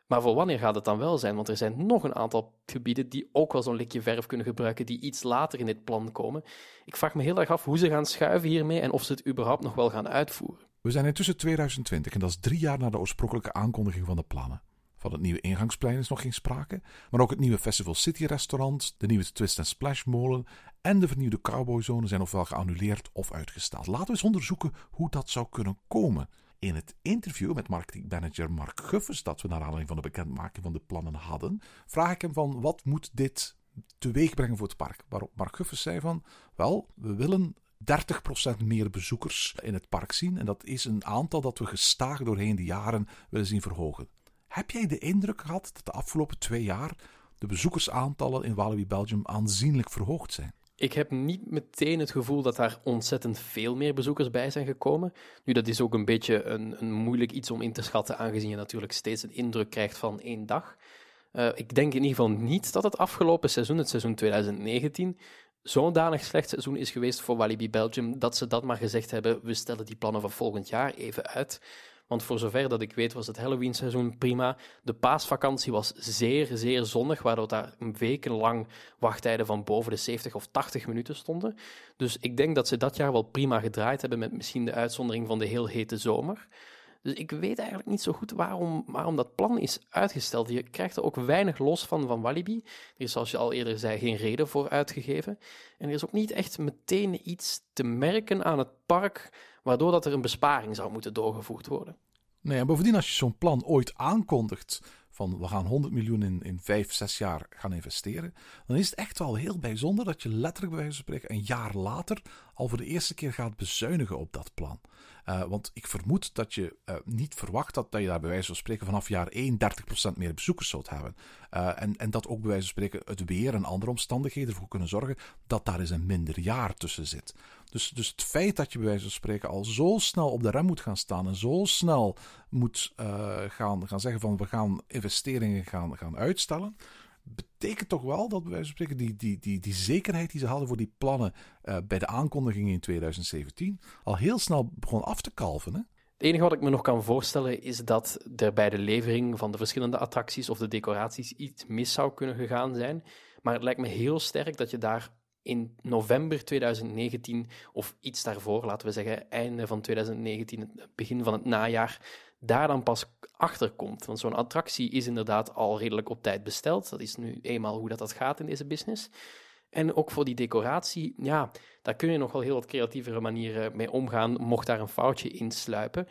Maar voor wanneer gaat het dan wel zijn? Want er zijn nog een aantal gebieden die ook wel zo'n likje verf kunnen gebruiken, die iets later in dit plan komen. Ik vraag me heel erg af hoe ze gaan schuiven hiermee en of ze het überhaupt nog wel gaan uitvoeren. We zijn intussen 2020 en dat is drie jaar na de oorspronkelijke aankondiging van de plannen. Van het nieuwe ingangsplein is nog geen sprake, maar ook het nieuwe Festival City restaurant, de nieuwe Twist and Splash molen en de vernieuwde Cowboyzone zijn ofwel geannuleerd of uitgesteld. Laten we eens onderzoeken hoe dat zou kunnen komen. In het interview met marketingmanager Mark Guffers, dat we naar aanleiding van de bekendmaking van de plannen hadden, vraag ik hem van wat moet dit teweeg brengen voor het park? Waarop Mark Guffers zei van, wel, we willen 30% meer bezoekers in het park zien. En dat is een aantal dat we gestaag doorheen de jaren willen zien verhogen. Heb jij de indruk gehad dat de afgelopen twee jaar de bezoekersaantallen in Walibi Belgium aanzienlijk verhoogd zijn. Ik heb niet meteen het gevoel dat daar ontzettend veel meer bezoekers bij zijn gekomen. Nu, dat is ook een beetje een, een moeilijk iets om in te schatten, aangezien je natuurlijk steeds een indruk krijgt van één dag. Uh, ik denk in ieder geval niet dat het afgelopen seizoen, het seizoen 2019, zo'n danig slecht seizoen is geweest voor Walibi Belgium, dat ze dat maar gezegd hebben, we stellen die plannen van volgend jaar even uit. Want voor zover dat ik weet was het Halloween-seizoen prima. De paasvakantie was zeer, zeer zonnig, waardoor daar wekenlang wachttijden van boven de 70 of 80 minuten stonden. Dus ik denk dat ze dat jaar wel prima gedraaid hebben, met misschien de uitzondering van de heel hete zomer. Dus ik weet eigenlijk niet zo goed waarom, waarom dat plan is uitgesteld. Je krijgt er ook weinig los van van Walibi. Er is, zoals je al eerder zei, geen reden voor uitgegeven. En er is ook niet echt meteen iets te merken aan het park waardoor dat er een besparing zou moeten doorgevoerd worden. Nee, en bovendien als je zo'n plan ooit aankondigt van we gaan 100 miljoen in, in 5, 6 jaar gaan investeren, dan is het echt wel heel bijzonder dat je letterlijk bij wijze van spreken een jaar later al voor de eerste keer gaat bezuinigen op dat plan. Uh, want ik vermoed dat je uh, niet verwacht dat, dat je daar bij wijze van spreken vanaf jaar 1 30% meer bezoekers zult hebben. Uh, en, en dat ook bij wijze van spreken het weer en andere omstandigheden ervoor kunnen zorgen dat daar eens een minder jaar tussen zit. Dus, dus het feit dat je bij wijze van spreken al zo snel op de rem moet gaan staan en zo snel moet gaan, gaan zeggen van we gaan investeringen gaan, gaan uitstellen, betekent toch wel dat bij wijze van spreken die, die, die, die zekerheid die ze hadden voor die plannen uh, bij de aankondiging in 2017 al heel snel begon af te kalven. Hè? Het enige wat ik me nog kan voorstellen is dat er bij de levering van de verschillende attracties of de decoraties iets mis zou kunnen gegaan zijn. Maar het lijkt me heel sterk dat je daar in november 2019 of iets daarvoor, laten we zeggen einde van 2019, begin van het najaar, daar dan pas achter komt. Want zo'n attractie is inderdaad al redelijk op tijd besteld. Dat is nu eenmaal hoe dat, dat gaat in deze business. En ook voor die decoratie, ja, daar kun je nog wel heel wat creatievere manieren mee omgaan, mocht daar een foutje in sluipen.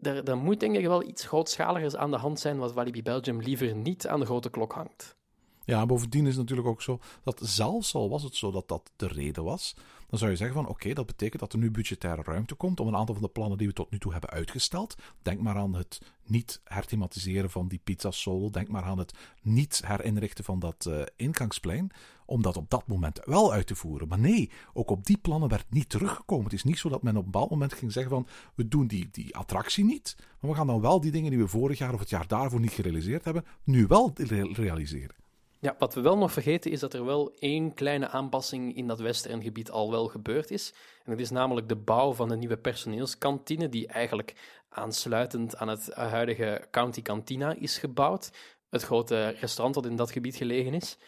Er, er moet denk ik wel iets grootschaligers aan de hand zijn, wat Walibi Belgium liever niet aan de grote klok hangt. Ja, bovendien is het natuurlijk ook zo dat zelfs al was het zo dat dat de reden was, dan zou je zeggen van oké, dat betekent dat er nu budgettaire ruimte komt om een aantal van de plannen die we tot nu toe hebben uitgesteld. Denk maar aan het niet herthematiseren van die pizza solo, denk maar aan het niet herinrichten van dat uh, ingangsplein, om dat op dat moment wel uit te voeren. Maar nee, ook op die plannen werd niet teruggekomen. Het is niet zo dat men op een bepaald moment ging zeggen van we doen die, die attractie niet, maar we gaan dan wel die dingen die we vorig jaar of het jaar daarvoor niet gerealiseerd hebben, nu wel realiseren. Ja, wat we wel nog vergeten is dat er wel één kleine aanpassing in dat westerngebied al wel gebeurd is. En dat is namelijk de bouw van de nieuwe personeelskantine, die eigenlijk aansluitend aan het huidige County Cantina is gebouwd. Het grote restaurant dat in dat gebied gelegen is.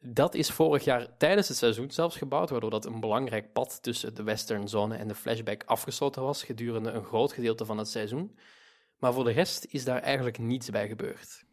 Dat is vorig jaar tijdens het seizoen zelfs gebouwd, waardoor dat een belangrijk pad tussen de westernzone en de flashback afgesloten was gedurende een groot gedeelte van het seizoen. Maar voor de rest is daar eigenlijk niets bij gebeurd.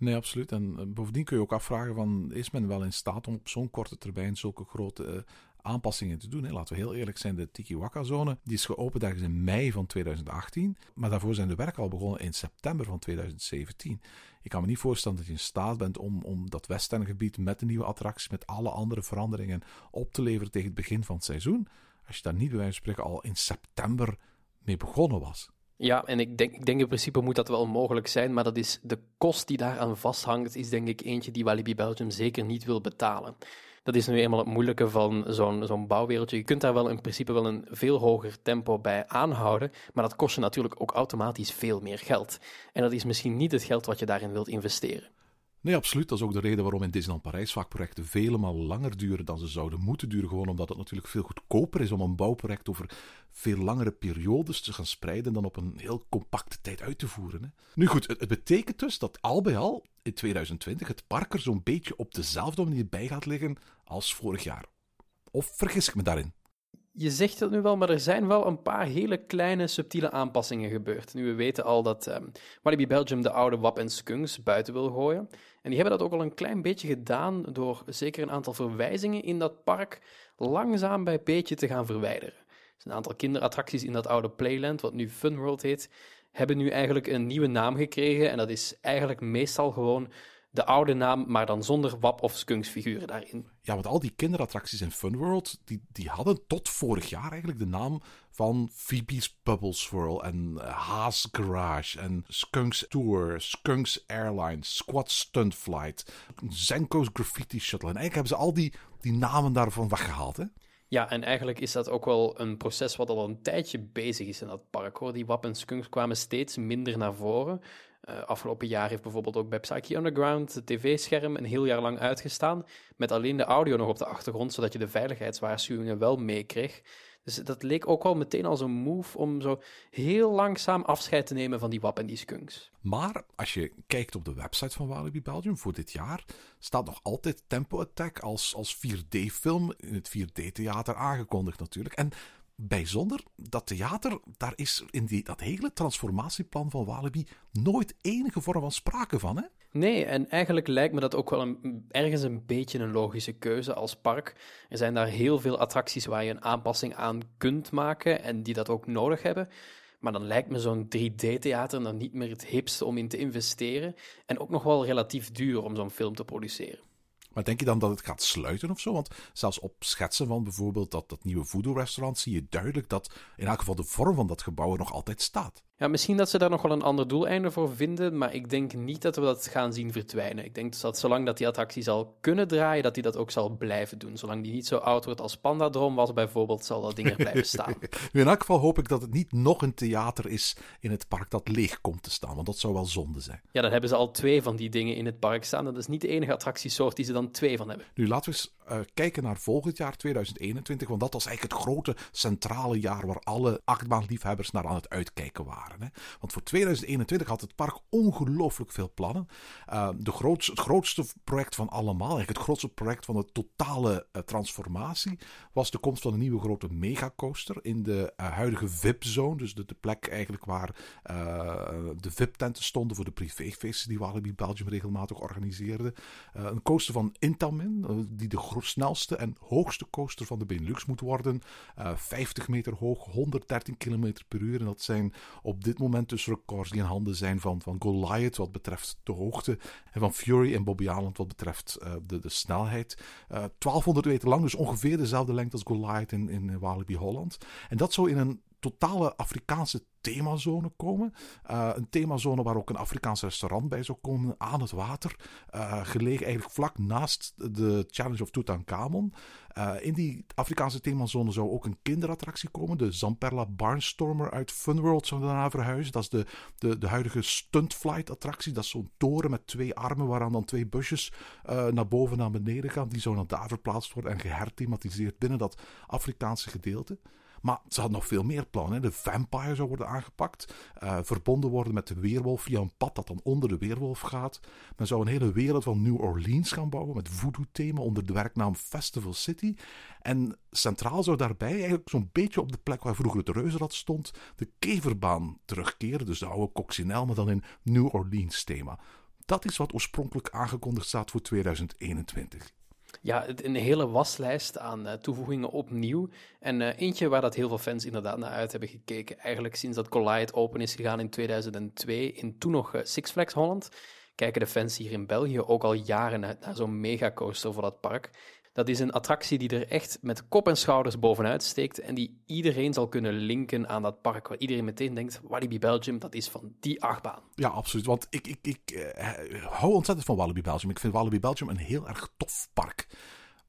Nee, absoluut. En eh, bovendien kun je ook afvragen van, is men wel in staat om op zo'n korte termijn zulke grote uh, aanpassingen te doen? Laten we heel eerlijk zijn, de Tikiwaka-zone die is geopend ergens in mei van 2018, maar daarvoor zijn de werken al begonnen in september van 2017. Ik kan me niet voorstellen dat je in staat bent om, om dat westerngebied met de nieuwe attracties, met alle andere veranderingen op te leveren tegen het begin van het seizoen, als je daar niet bij wijze van spreken al in september mee begonnen was. Ja, en ik denk, ik denk in principe moet dat wel mogelijk zijn, maar dat is de kost die daaraan vasthangt, is denk ik eentje die Walibi Belgium zeker niet wil betalen. Dat is nu eenmaal het moeilijke van zo'n zo'n bouwwereldje. Je kunt daar wel in principe wel een veel hoger tempo bij aanhouden, maar dat kost je natuurlijk ook automatisch veel meer geld. En dat is misschien niet het geld wat je daarin wilt investeren. Nee, absoluut. Dat is ook de reden waarom in Disneyland Parijs vaak projecten vele langer duren dan ze zouden moeten duren. Gewoon omdat het natuurlijk veel goedkoper is om een bouwproject over veel langere periodes te gaan spreiden dan op een heel compacte tijd uit te voeren. Hè. Nu goed, het, betekent dus dat al bij al in 2020 het park er zo'n beetje op dezelfde manier bij gaat liggen als vorig jaar. Of vergis ik me daarin? je zegt het nu wel, maar er zijn wel een paar hele kleine subtiele aanpassingen gebeurd. Nu, we weten al dat um, Walibi Belgium de oude WAP en Skunks buiten wil gooien. En die hebben dat ook al een klein beetje gedaan door zeker een aantal verwijzingen in dat park langzaam bij beetje te gaan verwijderen. Dus een aantal kinderattracties in dat oude Playland, wat nu Funworld heet, hebben nu eigenlijk een nieuwe naam gekregen. En dat is eigenlijk meestal gewoon de oude naam, maar dan zonder wap of skunksfiguren daarin. Ja, want al die kinderattracties in Funworld, die, die hadden tot vorig jaar eigenlijk de naam van Phoebe's Bubble Swirl en uh, Haas Garage en Skunks Tour, Skunks Airlines, Squad Stunt Flight, Zenko's Graffiti Shuttle. En eigenlijk hebben ze al die, die namen daarvan weggehaald, hè? Ja, en eigenlijk is dat ook wel een proces wat al een tijdje bezig is in dat park. Hoor. Die wap en skunks kwamen steeds minder naar voren. Uh, afgelopen jaar heeft bijvoorbeeld ook bij Psyche Underground het tv-scherm een heel jaar lang uitgestaan, met alleen de audio nog op de achtergrond, zodat je de veiligheidswaarschuwingen wel meekreeg. Dus dat leek ook al meteen als een move om zo heel langzaam afscheid te nemen van die WAP en die skunks. Maar als je kijkt op de website van Walibi Belgium voor dit jaar, staat nog altijd Tempo Attack als, als 4D-film in het 4D-theater aangekondigd natuurlijk. En bijzonder, dat theater, daar is in die, dat hele transformatieplan van Walibi nooit enige vorm van sprake van, hè? Nee, en eigenlijk lijkt me dat ook wel ergens een beetje een logische keuze als park. Er zijn daar heel veel attracties waar je een aanpassing aan kunt maken en die dat ook nodig hebben. Maar dan lijkt me zo'n 3D-theater dan niet meer het hipste om in te investeren. En ook nog wel relatief duur om zo'n film te produceren. Maar denk je dan dat het gaat sluiten of zo? Want zelfs op schetsen van bijvoorbeeld dat, dat nieuwe voodoo-restaurant zie je duidelijk dat in elk geval de vorm van dat gebouw er nog altijd staat. Ja, misschien dat ze daar nog wel een ander doeleinde voor vinden, maar ik denk niet dat we dat gaan zien verdwijnen. Ik denk dat zolang dat die attractie zal kunnen draaien, dat hij dat ook zal blijven doen. Zolang die niet zo oud wordt als Pandadroom was bijvoorbeeld, zal dat ding er blijven staan. in elk geval hoop ik dat het niet nog een theater is in het park dat leeg komt te staan, want dat zou wel zonde zijn. Ja, dan hebben ze al twee van die dingen in het park staan. Dat is niet de enige attractiesoort die ze dan twee van hebben. Nu, laten we eens uh, kijken naar volgend jaar, 2021, want dat was eigenlijk het grote centrale jaar waar alle achtbaanliefhebbers naar aan het uitkijken waren. Hè? Want voor 2021 had het park ongelooflijk veel plannen. Uh, de grootste, het grootste project van allemaal, eigenlijk het grootste project van de totale uh, transformatie, was de komst van een nieuwe grote megacoaster in de huidige VIP-zone. Dus de, plek eigenlijk waar de VIP-tenten stonden voor de privéfeesten die Walibi Belgium regelmatig organiseerde. een coaster van Intamin, die de snelste en hoogste coaster van de Benelux moet worden. Uh, 50 meter hoog, 113 km per uur. En dat zijn op dit moment dus records die in handen zijn van, van Goliath wat betreft de hoogte. En van Fury en Bobby Island wat betreft uh, de, snelheid. Uh, 1200 meter lang, dus ongeveer dezelfde lengte als Goliath in, in Walibi Holland. En dat zo in een totale Afrikaanse themazone komen. Uh, een themazone waar ook een Afrikaans restaurant bij zou komen aan het water. Uh, gelegen eigenlijk vlak naast de Challenge of Tutankhamon. Uh, in die Afrikaanse themazone zou ook een kinderattractie komen. De Zamperla Barnstormer uit Funworld zou daarna verhuizen. Dat is de, de, de huidige stuntflight attractie. Dat is zo'n toren met twee armen waaraan dan twee busjes naar boven en naar beneden gaan. Die zou dan daar verplaatst worden en geherthematiseerd binnen dat Afrikaanse gedeelte. Maar ze hadden nog veel meer plannen. De vampire zou worden aangepakt. Uh, verbonden worden met de weerwolf via een pad dat dan onder de weerwolf gaat. Men zou een hele wereld van New Orleans gaan bouwen met voodoo-thema onder de werknaam Festival City. En centraal zou daarbij eigenlijk zo'n beetje op de plek waar vroeger het reuzenrad stond, de keverbaan terugkeren. Dus de oude coccinelle, maar dan in New Orleans thema. Dat is wat oorspronkelijk aangekondigd staat voor 2021 ja, een hele waslijst aan uh, toevoegingen opnieuw. En uh, eentje waar dat heel veel fans inderdaad naar uit hebben gekeken. Eigenlijk sinds dat Collide open is gegaan in 2002, in toen nog uh, Six Flags Holland, kijken de fans hier in België ook al jaren naar zo'n megacoaster voor dat park. Dat is een attractie die er echt met kop en schouders bovenuit steekt en die iedereen zal kunnen linken aan dat park. Waar iedereen meteen denkt, Walibi Belgium, dat is van die achtbaan. Ja, absoluut. Want ik, ik, ik uh, hou ontzettend van Walibi Belgium. Ik vind Walibi Belgium een heel erg tof park.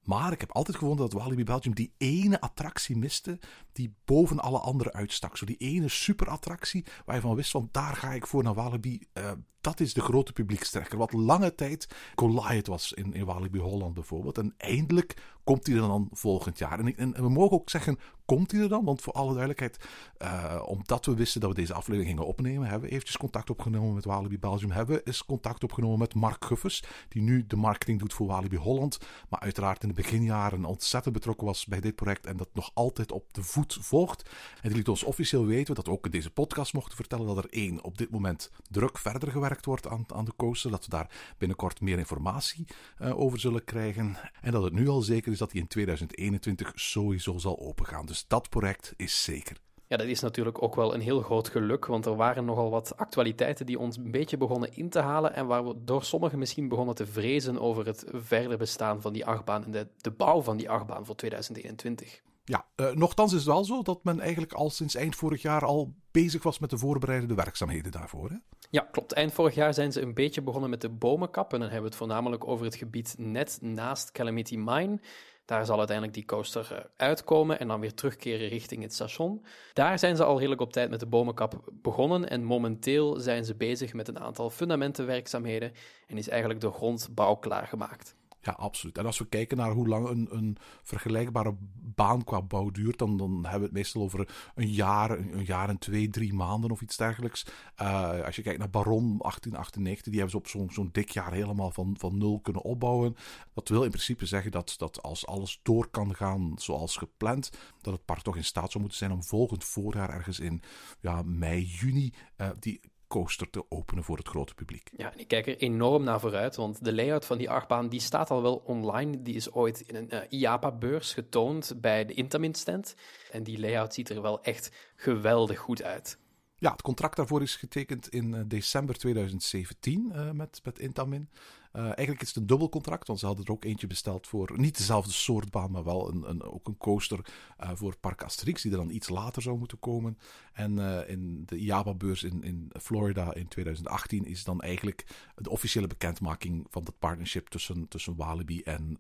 Maar ik heb altijd gevonden dat Walibi Belgium die ene attractie miste die boven alle andere uitstak. Zo die ene superattractie waar je van wist van daar ga ik voor naar Walibi. Uh, dat is de grote publiekstrekker. Wat lange tijd Goliath was in, Walibi Holland bijvoorbeeld. En eindelijk komt hij er dan volgend jaar. En, en, we mogen ook zeggen, komt hij er dan? Want voor alle duidelijkheid, uh, omdat we wisten dat we deze aflevering gingen opnemen, hebben we eventjes contact opgenomen met Walibi Belgium. Hebben we contact opgenomen met Mark Guffes, die nu de marketing doet voor Walibi Holland. Maar uiteraard in de beginjaren ontzettend betrokken was bij dit project en dat nog altijd op de voet volgt. En die liet ons officieel weten, dat ook in deze podcast mochten vertellen, dat er één op dit moment druk verder gewerkt wordt aan, aan de coaster. Dat we daar binnenkort meer informatie uh, over zullen krijgen. En dat het nu al zeker is dat hij in 2021 sowieso zal opengaan. Dus dat project is zeker. Ja, dat is natuurlijk ook wel een heel groot geluk, want er waren nogal wat actualiteiten die ons een beetje begonnen in te halen en waar we door sommigen misschien begonnen te vrezen over het verder bestaan van die achtbaan en de, de bouw van die achtbaan voor 2021. Ja, uh, is het wel zo dat men eigenlijk al sinds eind vorig jaar al bezig was met de voorbereidende werkzaamheden daarvoor. Ja, klopt. Eind vorig jaar zijn ze een beetje begonnen met de bomenkap. En dan hebben we het voornamelijk over het gebied net naast Calamity Mine. Daar zal uiteindelijk die coaster eh, uitkomen en dan weer terugkeren richting het station. Daar zijn ze al redelijk op tijd met de bomenkap begonnen en momenteel zijn ze bezig met een aantal fundamentenwerkzaamheden en is eigenlijk de grondbouw klaargemaakt. Ja, absoluut. En als we kijken naar hoe lang een, een vergelijkbare baan qua bouw duurt, dan, dan hebben we het meestal over een jaar, een, jaar en twee, drie maanden of iets dergelijks. Uh, als je kijkt naar Baron 1898, die hebben ze op zo'n zo'n dik jaar helemaal van, van nul kunnen opbouwen. Dat wil in principe zeggen dat, dat als alles door kan gaan zoals gepland, dat het park toch in staat zou moeten zijn om volgend voorjaar ergens in ja, mei, juni uh, die coaster te openen voor het grote publiek. Ja, en ik kijk er enorm naar vooruit, want de layout van die achtbaan die staat al wel online. Die is ooit in een uh, IAPA-beurs getoond bij de Intamin stand. En die layout ziet er wel echt geweldig goed uit. Ja, het contract daarvoor is getekend in uh, december 2017 uh, met, met Intamin. Uh, eigenlijk is het een dubbel contract, want ze hadden er ook eentje besteld voor niet dezelfde soort baan, maar wel een, een, ook een coaster uh, voor Park Asterix, die er dan iets later zou moeten komen. En uh, in de IABA-beurs in, in Florida in 2018 is dan eigenlijk de officiële bekendmaking van dat partnership tussen, tussen Walibi en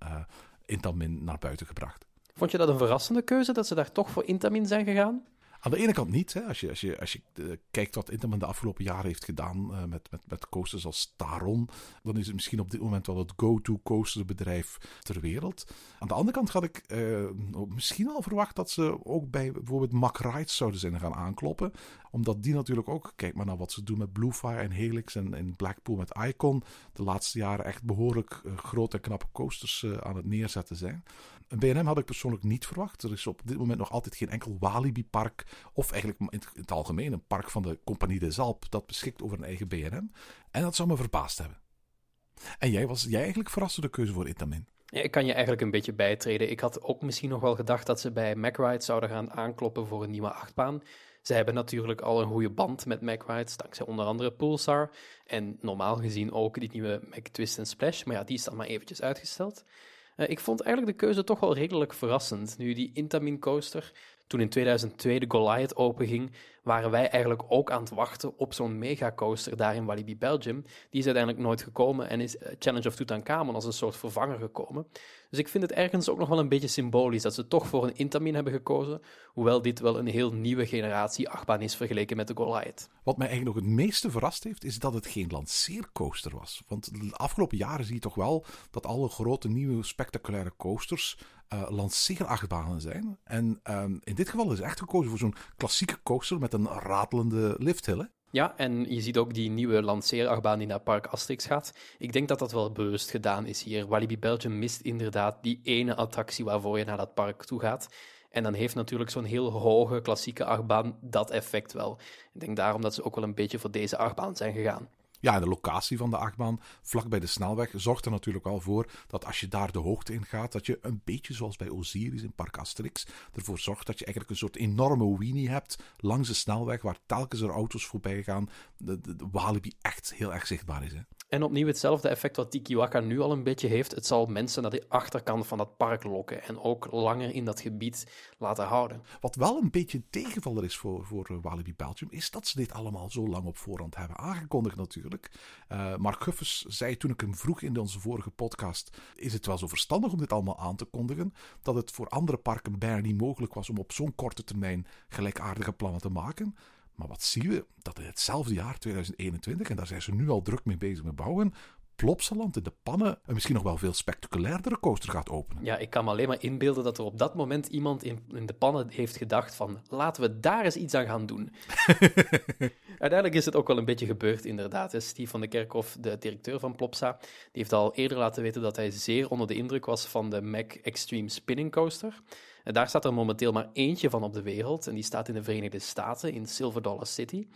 Intamin naar buiten gebracht. Vond je dat een verrassende keuze dat ze daar toch voor Intamin zijn gegaan? Aan de ene kant niet. Hè. Als je, als je, als je uh, kijkt wat Intamin de afgelopen jaren heeft gedaan uh, met, met, met coasters als Taron, dan is het misschien op dit moment wel het go-to coasterbedrijf ter wereld. Aan de andere kant had ik uh, misschien al verwacht dat ze ook bij bijvoorbeeld Mack Rides zouden zijn gaan aankloppen. Omdat die natuurlijk ook, kijk maar naar wat ze doen met Bluefire en Helix en in Blackpool met Icon, de laatste jaren echt behoorlijk grote en knappe coasters aan het neerzetten zijn. Een BNM had ik persoonlijk niet verwacht. Er is op dit moment nog altijd geen enkel Walibi-park, of eigenlijk in het algemeen een park van de Compagnie des Alpes, dat beschikt over een eigen BNM. En dat zou me verbaasd hebben. En jij, was jij eigenlijk verrast door de keuze voor Intamin? Ja, ik kan je eigenlijk een beetje bijtreden. Ik had ook misschien nog wel gedacht dat ze bij MacRide zouden gaan aankloppen voor een nieuwe achtbaan. Ze hebben natuurlijk al een goede band met MacRides, dankzij onder andere Pulsar. En normaal gezien ook die nieuwe Mac Twist Splash. Maar ja, die is dan maar eventjes uitgesteld. Uh, ik vond eigenlijk de keuze toch wel redelijk verrassend. Nu, die Intamin coaster, toen in 2002 de Goliath openging, waren wij eigenlijk ook aan het wachten op zo'n megacoaster daar in Walibi Belgium. Die is uiteindelijk nooit gekomen en is eh, Challenge of Tutankhamon als een soort vervanger gekomen. Dus ik vind het ergens ook nog wel een beetje symbolisch dat ze toch voor een Intamin hebben gekozen, hoewel dit wel een heel nieuwe generatie achtbaan is vergeleken met de Goliath. Wat mij eigenlijk nog het meeste verrast heeft, is dat het geen lanceercoaster was. Want de afgelopen jaren zie je toch wel dat alle grote nieuwe spectaculaire coasters uh, lanceerachtbanen zijn. En um, in dit geval is echt gekozen voor zo'n klassieke coaster met een ratelende lifthill. Ja, en je ziet ook die nieuwe lanceerachtbaan die naar Park Asterix gaat. Ik denk dat dat wel bewust gedaan is hier. Walibi Belgium mist inderdaad die ene attractie waarvoor je naar dat park toe gaat. En dan heeft natuurlijk zo'n heel hoge klassieke achtbaan dat effect wel. Ik denk daarom dat ze ook wel een beetje voor deze achtbaan zijn gegaan. Ja, de locatie van de achtbaan, vlak bij de snelweg, zorgt er natuurlijk wel voor dat als je daar de hoogte in gaat, dat je een beetje zoals bij Osiris in Park Asterix ervoor zorgt dat je eigenlijk een soort enorme weenie hebt langs de snelweg, waar telkens er auto's voorbij gaan, de, de, de Walibi echt heel erg zichtbaar is. Hè? En opnieuw hetzelfde effect wat Tikiwaka nu al een beetje heeft. Het zal mensen naar de achterkant van dat park lokken en ook langer in dat gebied laten houden. Wat wel een beetje een tegenvaller is voor, voor Walibi Belgium, is dat ze dit allemaal zo lang op voorhand hebben aangekondigd natuurlijk. Uh, Mark Guffes zei toen ik hem vroeg in onze vorige podcast, is het wel zo verstandig om dit allemaal aan te kondigen, dat het voor andere parken bijna niet mogelijk was om op zo'n korte termijn gelijkaardige plannen te maken. Maar wat zien we? Dat in hetzelfde jaar, 2021, en daar zijn ze nu al druk mee bezig met bouwen, Plopsaland in de pannen een misschien nog wel veel spectaculairdere coaster gaat openen. Ja, ik kan me alleen maar inbeelden dat er op dat moment iemand in, in de pannen heeft gedacht van laten we daar eens iets aan gaan doen. Uiteindelijk is het ook wel een beetje gebeurd inderdaad. Steve van de Kerkhof, de directeur van Plopsa, die heeft al eerder laten weten dat hij zeer onder de indruk was van de Mac Extreme Spinning Coaster. En daar staat er momenteel maar eentje van op de wereld en die staat in de Verenigde Staten in Silver Dollar City.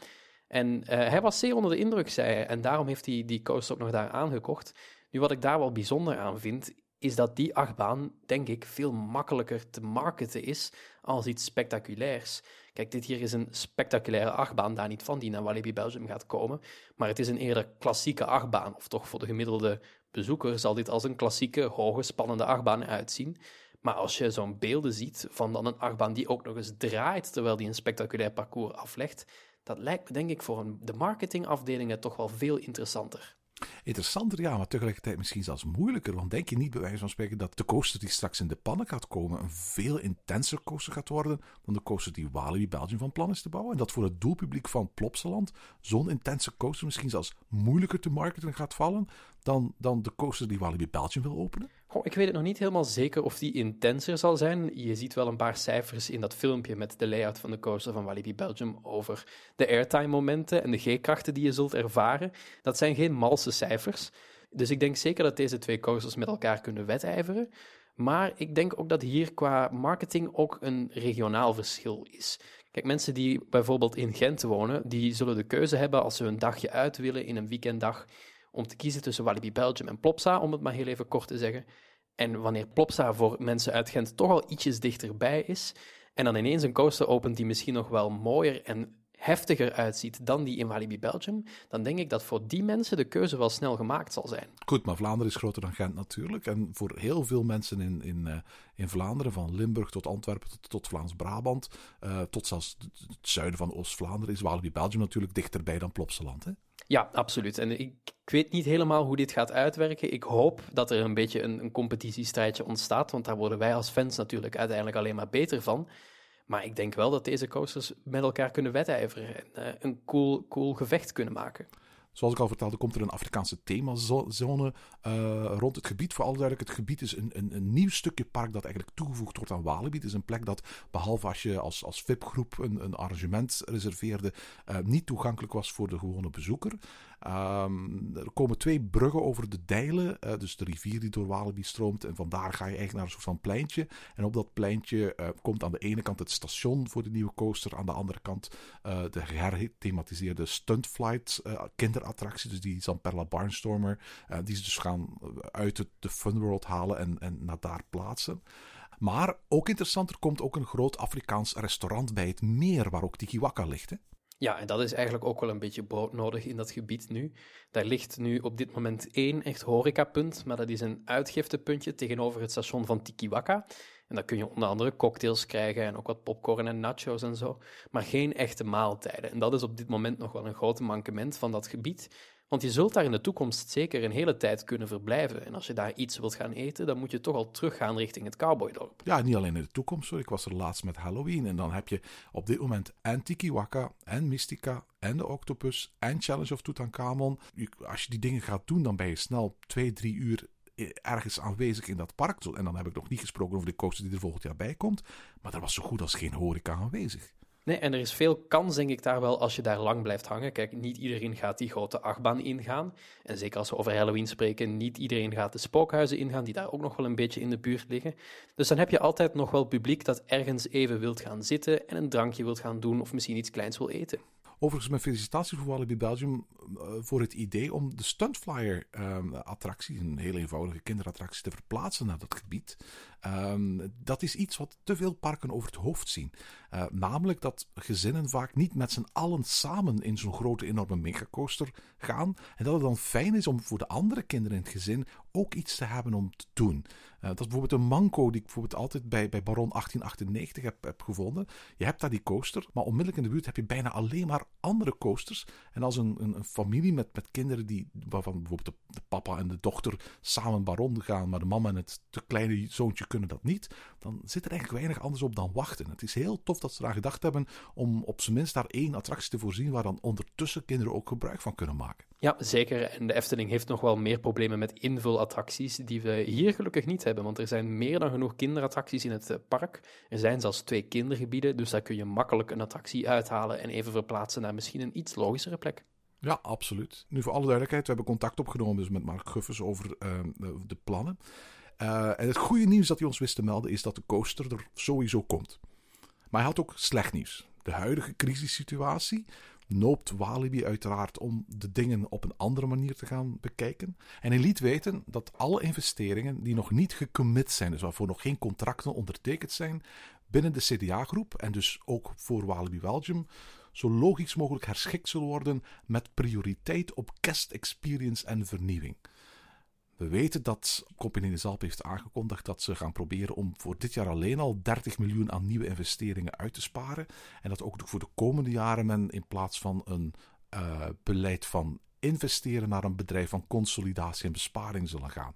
En uh, hij was zeer onder de indruk, zei hij. En daarom heeft hij die coaster ook nog daar aangekocht. Nu, wat ik daar wel bijzonder aan vind, is dat die achtbaan, denk ik, veel makkelijker te marketen is als iets spectaculairs. Kijk, dit hier is een spectaculaire achtbaan, daar niet van, die naar Walibi Belgium gaat komen. Maar het is een eerder klassieke achtbaan, of toch voor de gemiddelde bezoeker zal dit als een klassieke, hoge, spannende achtbaan uitzien. Maar als je zo'n beelden ziet van dan een achtbaan die ook nog eens draait terwijl die een spectaculair parcours aflegt, dat lijkt me denk ik voor een, de marketingafdelingen toch wel veel interessanter. Interessanter, ja, maar tegelijkertijd misschien zelfs moeilijker. Want denk je niet bij wijze van spreken dat de coaster die straks in de pannen gaat komen een veel intenser coaster gaat worden dan de coaster die Walibi Belgium van plan is te bouwen? En dat voor het doelpubliek van Plopsaland zo'n intense coaster misschien zelfs moeilijker te marketen gaat vallen dan, dan de coaster die Walibi Belgium wil openen? Ik weet het nog niet helemaal zeker of die intenser zal zijn. Je ziet wel een paar cijfers in dat filmpje met de layout van de coaster van Walibi Belgium over de airtime-momenten en de G-krachten die je zult ervaren. Dat zijn geen malse cijfers. Dus ik denk zeker dat deze twee coasters met elkaar kunnen wedijveren. Maar ik denk ook dat hier qua marketing ook een regionaal verschil is. Kijk, mensen die bijvoorbeeld in Gent wonen, die zullen de keuze hebben als ze een dagje uit willen in een weekenddag om te kiezen tussen Walibi Belgium en Plopsa, om het maar heel even kort te zeggen. En wanneer Plopsa voor mensen uit Gent toch al ietsjes dichterbij is, en dan ineens een coaster opent die misschien nog wel mooier en heftiger uitziet dan die in Walibi Belgium, dan denk ik dat voor die mensen de keuze wel snel gemaakt zal zijn. Goed, maar Vlaanderen is groter dan Gent natuurlijk. En voor heel veel mensen in, in, uh, in Vlaanderen, van Limburg tot Antwerpen tot, tot Vlaams-Brabant, uh, tot zelfs het zuiden van Oost-Vlaanderen, is Walibi Belgium natuurlijk dichterbij dan Plopsaland. Hè? Ja, absoluut. En ik, ik, weet niet helemaal hoe dit gaat uitwerken. Ik hoop dat er een beetje een, een competitiestrijdje ontstaat, want daar worden wij als fans natuurlijk uiteindelijk alleen maar beter van. Maar ik denk wel dat deze coasters met elkaar kunnen wedijveren en uh, een cool, cool gevecht kunnen maken. Zoals ik al vertelde, komt er een Afrikaanse themazone uh, rond het gebied. Voor alle duidelijk, het gebied is een, een, een, nieuw stukje park dat eigenlijk toegevoegd wordt aan Walibi. Het is een plek dat, behalve als je als, als VIP-groep een, een arrangement reserveerde, uh, niet toegankelijk was voor de gewone bezoeker. Um, er komen twee bruggen over de Dijlen, uh, dus de rivier die door Walibi stroomt. En vandaar ga je eigenlijk naar een soort van pleintje. En op dat pleintje uh, komt aan de ene kant het station voor de nieuwe coaster. Aan de andere kant uh, de herthematiseerde Stuntflight kinderattractie. Dus die Zamperla Barnstormer. die ze dus gaan uit de Funworld halen en, en naar daar plaatsen. Maar ook interessant, er komt ook een groot Afrikaans restaurant bij het meer waar ook Tikiwaka ligt. Hè? Ja, en dat is eigenlijk ook wel een beetje broodnodig in dat gebied nu. Daar ligt nu op dit moment één echt horecapunt, maar dat is een uitgiftepuntje tegenover het station van Tikiwaka. En daar kun je onder andere cocktails krijgen en ook wat popcorn en nachos en zo, maar geen echte maaltijden. En dat is op dit moment nog wel een groot mankement van dat gebied. Want je zult daar in de toekomst zeker een hele tijd kunnen verblijven. En als je daar iets wilt gaan eten, dan moet je toch al teruggaan richting het cowboydorp. Ja, niet alleen in de toekomst. Hoor. Ik was er laatst met Halloween. En dan heb je op dit moment en Tikiwaka en Mystica en de Octopus en Challenge of Tutankhamon. Als je die dingen gaat doen, dan ben je snel twee, drie uur ergens aanwezig in dat park. En dan heb ik nog niet gesproken over de coaster die er volgend jaar bij komt. Maar er was zo goed als geen horeca aanwezig. Nee, en er is veel kans, denk ik, daar wel als je daar lang blijft hangen. Kijk, niet iedereen gaat die grote achtbaan ingaan. En zeker als we over Halloween spreken, niet iedereen gaat de spookhuizen ingaan, die daar ook nog wel een beetje in de buurt liggen. Dus dan heb je altijd nog wel publiek dat ergens even wilt gaan zitten en een drankje wilt gaan doen of misschien iets kleins wil eten. Overigens, mijn felicitaties voor Walibi Belgium uh, voor het idee om de Stuntflyer-attractie, um, een heel eenvoudige kinderattractie, te verplaatsen naar dat gebied. Um, dat is iets wat te veel parken over het hoofd zien. Uh, namelijk dat gezinnen vaak niet met z'n allen samen in zo'n grote, enorme megacoaster gaan. En dat het dan fijn is om voor de andere kinderen in het gezin ook iets te hebben om te doen. Uh, dat is bijvoorbeeld een manco die ik bijvoorbeeld altijd bij, bij Baron 1898 heb, heb gevonden. Je hebt daar die coaster, maar onmiddellijk in de buurt heb je bijna alleen maar andere coasters. En als een, een, een familie met, met kinderen die, waarvan bijvoorbeeld de, de, papa en de dochter samen Baron gaan, maar de mama en het te kleine zoontje kunnen dat niet, dan zit er eigenlijk weinig anders op dan wachten. Het is heel tof dat ze eraan gedacht hebben om op zijn minst daar één attractie te voorzien waar dan ondertussen kinderen ook gebruik van kunnen maken. Ja, zeker. En de Efteling heeft nog wel meer problemen met invulattracties die we hier gelukkig niet hebben. Want er zijn meer dan genoeg kinderattracties in het eh, park. Er zijn zelfs twee kindergebieden, dus daar kun je makkelijk een attractie uithalen en even verplaatsen naar misschien een iets logischere plek. Ja, absoluut. Nu voor alle duidelijkheid, we hebben contact opgenomen dus met Mark Guffers over uh, de plannen. Uh, en het goede nieuws dat hij ons wist te melden is dat de coaster er sowieso komt. Maar hij had ook slecht nieuws. De huidige crisissituatie noopt Walibi uiteraard om de dingen op een andere manier te gaan bekijken. En hij liet weten dat alle investeringen die nog niet gecommit zijn, dus waarvoor nog geen contracten ondertekend zijn, binnen de CDA-groep en dus ook voor Walibi Belgium, zo logisch mogelijk herschikt zullen worden met prioriteit op guest experience en vernieuwing. We weten dat Compagnie Zalp heeft aangekondigd dat ze gaan proberen om voor dit jaar alleen al 30 miljoen aan nieuwe investeringen uit te sparen. En dat ook voor de komende jaren men in plaats van een uh, beleid van investeren naar een bedrijf van consolidatie en besparing zullen gaan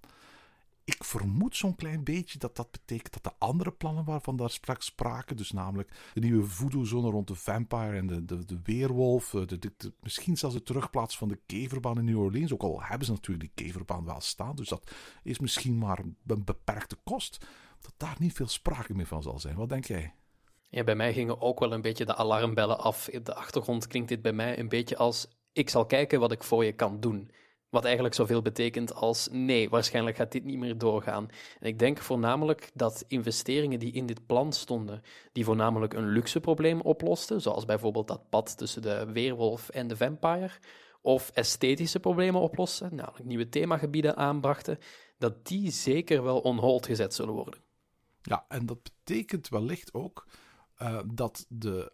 ik vermoed zo'n klein beetje dat dat betekent dat de andere plannen waarvan daar straks spraken, dus namelijk de nieuwe voodoo-zone rond de vampire en de, de, de weerwolf, eh, de, misschien zelfs de terugplaats van de keverbaan in New Orleans, ook al hebben ze natuurlijk die keverbaan wel staan, dus dat is misschien maar een beperkte kost, dat daar niet veel sprake meer van zal zijn. Wat denk jij? Ja, bij mij gingen ook wel een beetje de alarmbellen af. In de achtergrond klinkt dit bij mij een beetje als: ik zal kijken wat ik voor je kan doen. Wat eigenlijk zoveel betekent als nee, waarschijnlijk gaat dit niet meer doorgaan. En ik denk voornamelijk dat investeringen die in dit plan stonden, die voornamelijk een luxe probleem oplosten, zoals bijvoorbeeld dat pad tussen de weerwolf en de vampire, of esthetische problemen oplossen, namelijk nieuwe themagebieden aanbrachten, dat die zeker wel on hold gezet zullen worden. Ja, en dat betekent wellicht ook uh, dat de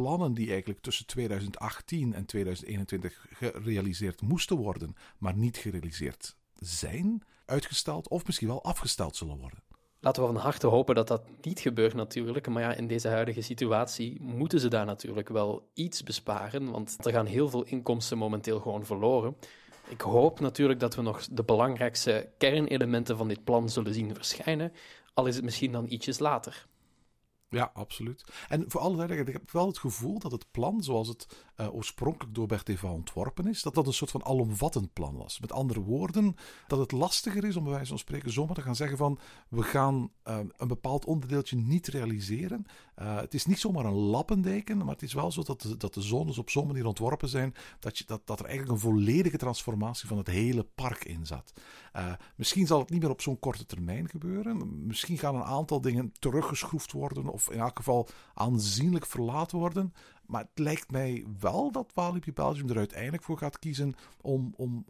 plannen die eigenlijk tussen 2018 en 2021 gerealiseerd moesten worden, maar niet gerealiseerd zijn, uitgesteld of misschien wel afgesteld zullen worden. Laten we van harte hopen dat dat niet gebeurt natuurlijk. Maar ja, in deze huidige situatie moeten ze daar natuurlijk wel iets besparen. Want er gaan heel veel inkomsten momenteel gewoon verloren. Ik hoop natuurlijk dat we nog de belangrijkste kernelementen van dit plan zullen zien verschijnen. Al is het misschien dan ietsjes later. Ja, absoluut. En voor alle duidelijkheid, ik heb wel het gevoel dat het plan, zoals het uh, oorspronkelijk door Bert Eva ontworpen is, dat dat een soort van alomvattend plan was. Met andere woorden, dat het lastiger is om bij wijze van spreken zomaar te gaan zeggen van we gaan uh, een bepaald onderdeeltje niet realiseren. Uh, het is niet zomaar een lappendeken, maar het is wel zo dat de, dat de zones op zo'n manier ontworpen zijn dat, je, dat, dat er eigenlijk een volledige transformatie van het hele park in zat. misschien zal het niet meer op zo'n korte termijn gebeuren. Misschien gaan een aantal dingen teruggeschroefd worden of in elk geval aanzienlijk verlaten worden. Maar het lijkt mij wel dat Walibi Belgium er uiteindelijk voor gaat kiezen om, om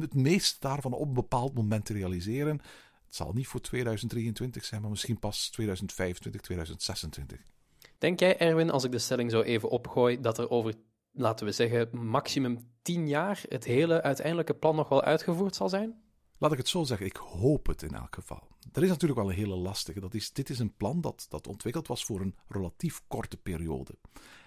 het meeste daarvan op een bepaald moment te realiseren. Het zal niet voor 2023 zijn, maar misschien pas 2025, 2026. Denk jij, Erwin, als ik de stelling zo even opgooi, dat er over, laten we zeggen, maximum 10 jaar het hele uiteindelijke plan nog wel uitgevoerd zal zijn? Laat ik het zo zeggen, ik hoop het in elk geval. Er is natuurlijk wel een hele lastige. Dat is, dit is een plan dat, dat ontwikkeld was voor een relatief korte periode.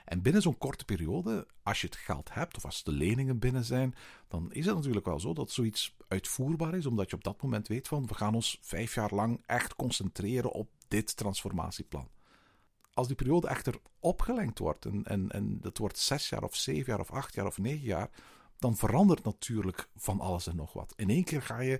En binnen zo'n korte periode, als je het geld hebt of als de leningen binnen zijn, dan is het natuurlijk wel zo dat zoiets uitvoerbaar is, omdat je op dat moment weet van we gaan ons vijf jaar lang echt concentreren op dit transformatieplan. Als die periode echter opgelengd wordt en, en, en dat wordt zes jaar of zeven jaar of acht jaar of negen jaar, dan verandert natuurlijk van alles en nog wat. In één keer ga je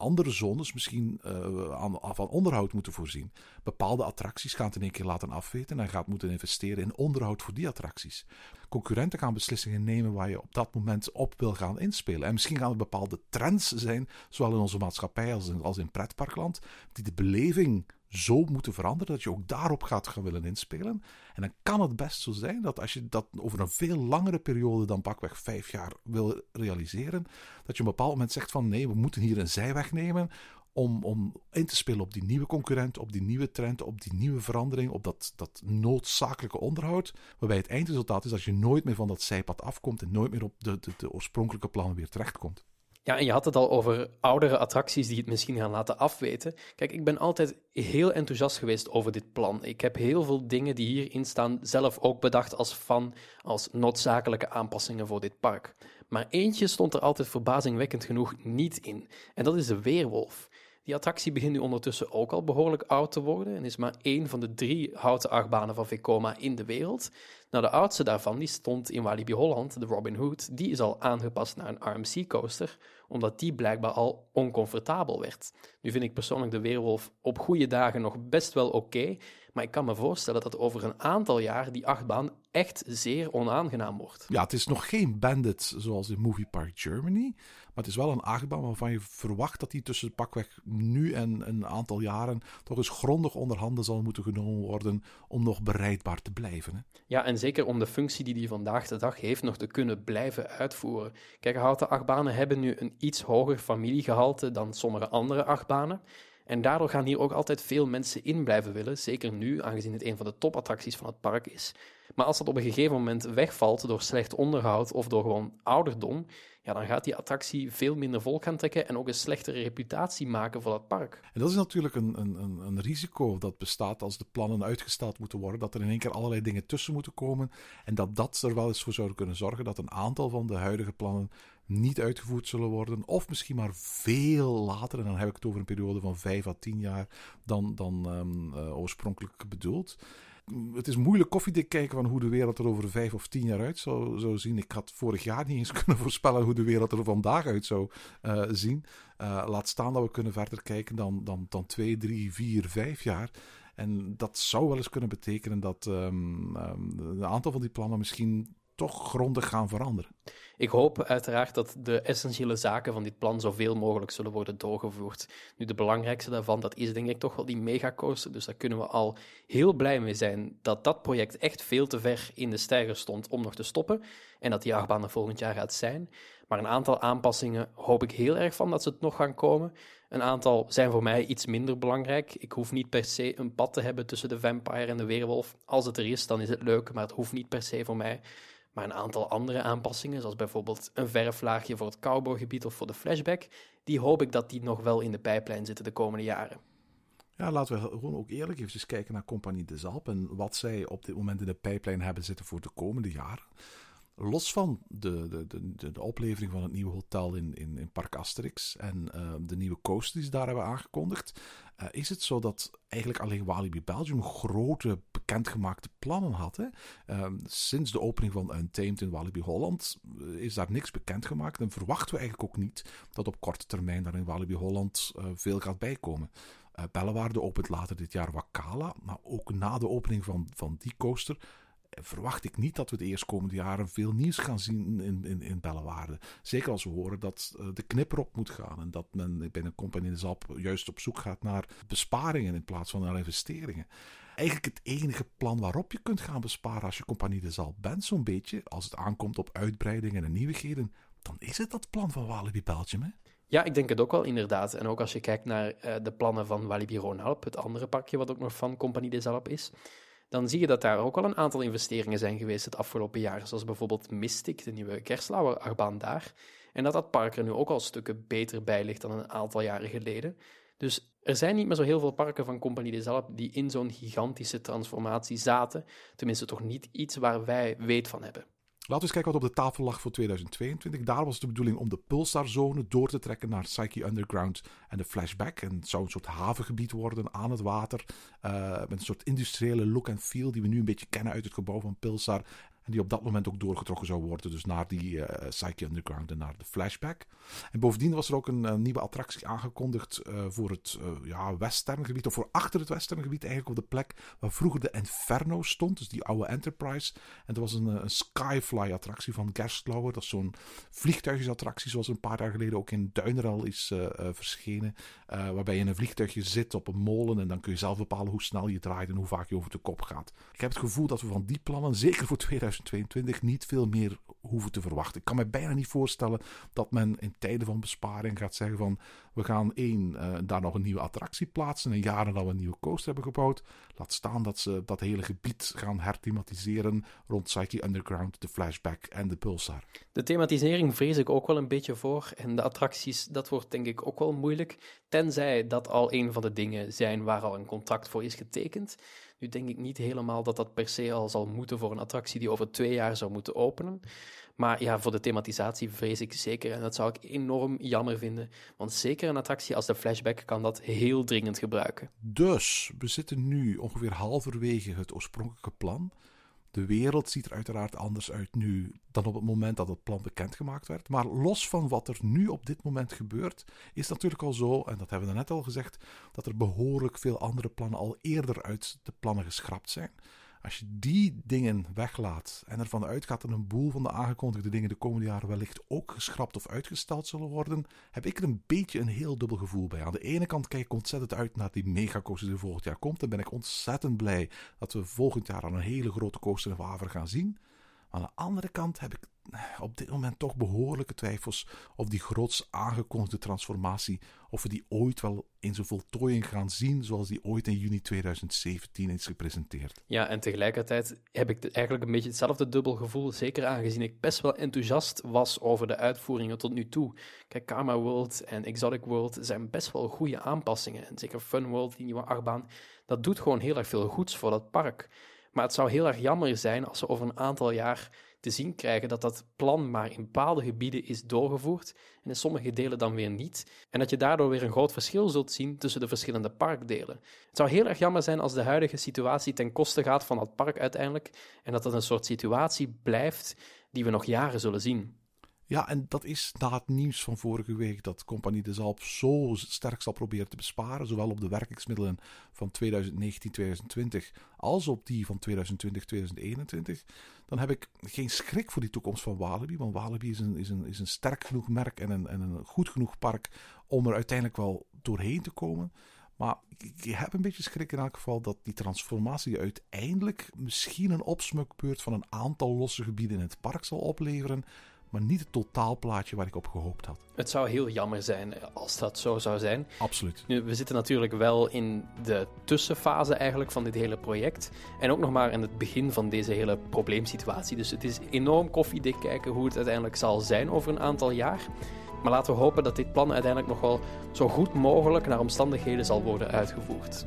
andere zones misschien uh, aan, van onderhoud moeten voorzien. Bepaalde attracties gaan het in één keer laten afweten en gaat moeten investeren in onderhoud voor die attracties. Concurrenten gaan beslissingen nemen waar je op dat moment op wil gaan inspelen. En misschien gaan er bepaalde trends zijn, zowel in onze maatschappij als in, als in pretparkland, die de beleving zo moeten veranderen dat je ook daarop gaat gaan willen inspelen. En dan kan het best zo zijn dat als je dat over een veel langere periode dan pakweg vijf jaar wil realiseren, dat je op een bepaald moment zegt van nee, we moeten hier een zijweg nemen om, om in te spelen op die nieuwe concurrent, op die nieuwe trend, op die nieuwe verandering, op dat, dat noodzakelijke onderhoud. Waarbij het eindresultaat is dat je nooit meer van dat zijpad afkomt en nooit meer op de, de, de oorspronkelijke plannen weer terechtkomt. Ja, en je had het al over oudere attracties die het misschien gaan laten afweten. Kijk, ik ben altijd heel enthousiast geweest over dit plan. Ik heb heel veel dingen die hierin staan zelf ook bedacht als fan, als noodzakelijke aanpassingen voor dit park. Maar eentje stond er altijd verbazingwekkend genoeg niet in. En dat is de weerwolf. Die attractie begint nu ondertussen ook al behoorlijk oud te worden en is maar één van de drie houten achtbanen van Vekoma in de wereld. Nou, de oudste daarvan die stond in Walibi Holland, de Robin Hood. Die is al aangepast naar een RMC-coaster, omdat die blijkbaar al oncomfortabel werd. Nu vind ik persoonlijk de Weerwolf op goede dagen nog best wel oké, maar ik kan me voorstellen dat over een aantal jaar die achtbaan echt zeer onaangenaam wordt. Ja, het is nog geen Bandit zoals in Movie Park Germany. Maar het is wel een achtbaan waarvan je verwacht dat die tussen pakweg nu en een aantal jaren toch eens grondig onder handen zal moeten genomen worden om nog bereidbaar te blijven. Hè? Ja, en zeker om de functie die die vandaag de dag heeft nog te kunnen blijven uitvoeren. Kijk, achtbanen hebben nu een iets hoger familiegehalte dan sommige andere achtbanen. En daardoor gaan hier ook altijd veel mensen in blijven willen, zeker nu, aangezien het een van de topattracties van het park is. Maar als dat op een gegeven moment wegvalt door slecht onderhoud of door gewoon ouderdom, ja, dan gaat die attractie veel minder volk gaan trekken en ook een slechtere reputatie maken voor het park. En dat is natuurlijk een, een, een, een risico dat bestaat als de plannen uitgesteld moeten worden, dat er in één keer allerlei dingen tussen moeten komen en dat dat er wel eens voor zou kunnen zorgen dat een aantal van de huidige plannen niet uitgevoerd zullen worden, of misschien maar veel later, en dan heb ik het over een periode van vijf à tien jaar, dan, dan um, uh, oorspronkelijk bedoeld het is moeilijk koffiedik kijken van hoe de wereld er over vijf of tien jaar uit zou, zou zien. Ik had vorig jaar niet eens kunnen voorspellen hoe de wereld er vandaag uit zou uh, zien. Uh, laat staan dat we kunnen verder kijken dan, dan, dan twee, drie, vier, vijf jaar. En dat zou wel eens kunnen betekenen dat um, um, een aantal van die plannen misschien toch grondig gaan veranderen. Ik hoop uiteraard dat de essentiële zaken van dit plan zoveel mogelijk zullen worden doorgevoerd. Nu, de belangrijkste daarvan, dat is denk ik toch wel die megacoaster. Dus daar kunnen we al heel blij mee zijn dat dat project echt veel te ver in de stijger stond om nog te stoppen. En dat die achtbaan er volgend jaar gaat zijn. Maar een aantal aanpassingen hoop ik heel erg van dat ze het nog gaan komen. Een aantal zijn voor mij iets minder belangrijk. Ik hoef niet per se een pad te hebben tussen de vampire en de weerwolf. Als het er is, dan is het leuk, maar het hoeft niet per se voor mij. Maar een aantal andere aanpassingen, zoals bijvoorbeeld een verflaagje voor het cowboygebied of voor de flashback, die hoop ik dat die nog wel in de pijplijn zitten de komende jaren. Ja, laten we gewoon ook eerlijk even kijken naar Compagnie de Zalp en wat zij op dit moment in de pijplijn hebben zitten voor de komende jaren los van de, de, de, de, oplevering van het nieuwe hotel in, in, in Park Asterix en uh, de nieuwe coaster die ze daar hebben aangekondigd, uh, is het zo dat eigenlijk alleen Walibi Belgium grote bekendgemaakte plannen had. Hè? Uh, sinds de opening van Untamed in Walibi Holland eh, is daar niks bekendgemaakt en verwachten we eigenlijk ook niet dat op korte termijn daar in Walibi Holland veel gaat bijkomen. Uh, Bellewaarde opent later dit jaar Wakala, maar ook na de opening van, van die coaster verwacht ik niet dat we de eerstkomende jaren veel nieuws gaan zien in, in, in Bellewaarde. Zeker als we horen dat de knipper op moet gaan en dat men binnen Compagnie de Zalp juist op zoek gaat naar besparingen in plaats van naar investeringen. Eigenlijk het enige plan waarop je kunt gaan besparen als je Compagnie de Zalp bent, zo'n beetje, als het aankomt op uitbreidingen en nieuwigheden, dan is het dat plan van Walibi Belgium, hè? Ja, ik denk het ook wel, inderdaad. En ook als je kijkt naar uh, de plannen van Walibi Rhône-Alpes, het andere parkje wat ook nog van Compagnie des Alpes is, dan zie je dat daar ook al een aantal investeringen zijn geweest het afgelopen jaar. Zoals bijvoorbeeld Mystic, de nieuwe achtbaan daar. En dat dat park er nu ook al stukken beter bij ligt dan een aantal jaren geleden. Dus er zijn niet meer zo heel veel parken van Compagnie des Alpes die in zo'n gigantische transformatie zaten. Tenminste, toch niet iets waar wij weet van hebben. Laten we eens kijken wat op de tafel lag voor 2022. Daar was de bedoeling om de Pulsarzone door te trekken naar Psyche Underground en de Flashback. En het zou een soort havengebied worden aan het water. Uh, met een soort industriële look en feel die we nu een beetje kennen uit het gebouw van Pulsar. Die op dat moment ook doorgetrokken zou worden. Dus naar die uh, Psyche Underground en naar de Flashback. En bovendien was er ook een, een nieuwe attractie aangekondigd uh, voor het uh, ja. Of voor achter het westerngebied eigenlijk op de plek waar vroeger de Inferno stond. Dus die oude Enterprise. En er was een, een Skyfly attractie van Gerstlauer. Dat is zo'n vliegtuigjesattractie zoals een paar jaar geleden ook in Duineral is verschenen. waarbij je in een vliegtuigje zit op een molen. En dan kun je zelf bepalen hoe snel je draait en hoe vaak je over de kop gaat. Ik heb het gevoel dat we van die plannen, zeker voor 2000 2022 niet veel meer hoeven te verwachten. Ik kan me bijna niet voorstellen dat men in tijden van besparing gaat zeggen van we gaan één, uh, daar nog een nieuwe attractie plaatsen. En jaren dat we een nieuwe coaster hebben gebouwd. Laat staan dat ze dat hele gebied gaan herthematiseren rond Psyche Underground, de Flashback en de Pulsar. De thematisering vrees ik ook wel een beetje voor. En de attracties, dat wordt denk ik ook wel moeilijk. Tenzij dat al een van de dingen zijn waar al een contract voor is getekend. Nu denk ik niet helemaal dat dat per se al zal moeten voor een attractie die over twee jaar zou moeten openen. Maar ja, voor de thematisatie vrees ik zeker. En dat zou ik enorm jammer vinden. Want zeker een attractie als de Flashback kan dat heel dringend gebruiken. Dus we zitten nu ongeveer halverwege het oorspronkelijke plan. De wereld ziet er uiteraard anders uit nu dan op het moment dat het plan bekendgemaakt werd. Maar los van wat er nu op dit moment gebeurt, is natuurlijk al zo, en dat hebben we net al gezegd, dat er behoorlijk veel andere plannen al eerder uit de plannen geschrapt zijn. Als je die dingen weglaat en ervan uitgaat dat een boel van de aangekondigde dingen de komende jaren wellicht ook geschrapt of uitgesteld zullen worden, heb ik er een beetje een heel dubbel gevoel bij. Aan de ene kant kijk ik ontzettend uit naar die megacoaster die volgend jaar komt. En ben ik ontzettend blij dat we volgend jaar aan een hele grote coaster in Waver gaan zien. Aan de andere kant heb ik op dit moment toch behoorlijke twijfels of die groots aangekondigde transformatie, of we die ooit wel in zijn voltooiing gaan zien zoals die ooit in juni 2017 is gepresenteerd. Ja, en tegelijkertijd heb ik eigenlijk een beetje hetzelfde dubbel gevoel, zeker aangezien ik best wel enthousiast was over de uitvoeringen tot nu toe. Kijk, Karma World en Exotic World zijn best wel goede aanpassingen. En zeker Fun World, die nieuwe achtbaan, dat doet gewoon heel erg veel goeds voor dat park. Maar het zou heel erg jammer zijn als we over een aantal jaar te zien krijgen dat dat plan maar in bepaalde gebieden is doorgevoerd en in sommige delen dan weer niet. En dat je daardoor weer een groot verschil zult zien tussen de verschillende parkdelen. Het zou heel erg jammer zijn als de huidige situatie ten koste gaat van dat park uiteindelijk en dat dat een soort situatie blijft die we nog jaren zullen zien. Ja, en dat is na het nieuws van vorige week dat Compagnie de Zalp zo sterk zal proberen te besparen, zowel op de werkingsmiddelen van 2019-2020 als op die van 2020-2021, dan heb ik geen schrik voor die toekomst van Walibi. Want Walibi is een, is een, is een sterk genoeg merk en een, en een goed genoeg park om er uiteindelijk wel doorheen te komen. Maar ik heb een beetje schrik in elk geval dat die transformatie uiteindelijk misschien een opsmukbeurt van een aantal losse gebieden in het park zal opleveren maar niet het totaalplaatje waar ik op gehoopt had. Het zou heel jammer zijn als dat zo zou zijn. Absoluut. Nu, we zitten natuurlijk wel in de tussenfase eigenlijk van dit hele project. En ook nog maar in het begin van deze hele probleemsituatie. Dus het is enorm koffiedik kijken hoe het uiteindelijk zal zijn over een aantal jaar. Maar laten we hopen dat dit plan uiteindelijk nog wel zo goed mogelijk naar omstandigheden zal worden uitgevoerd.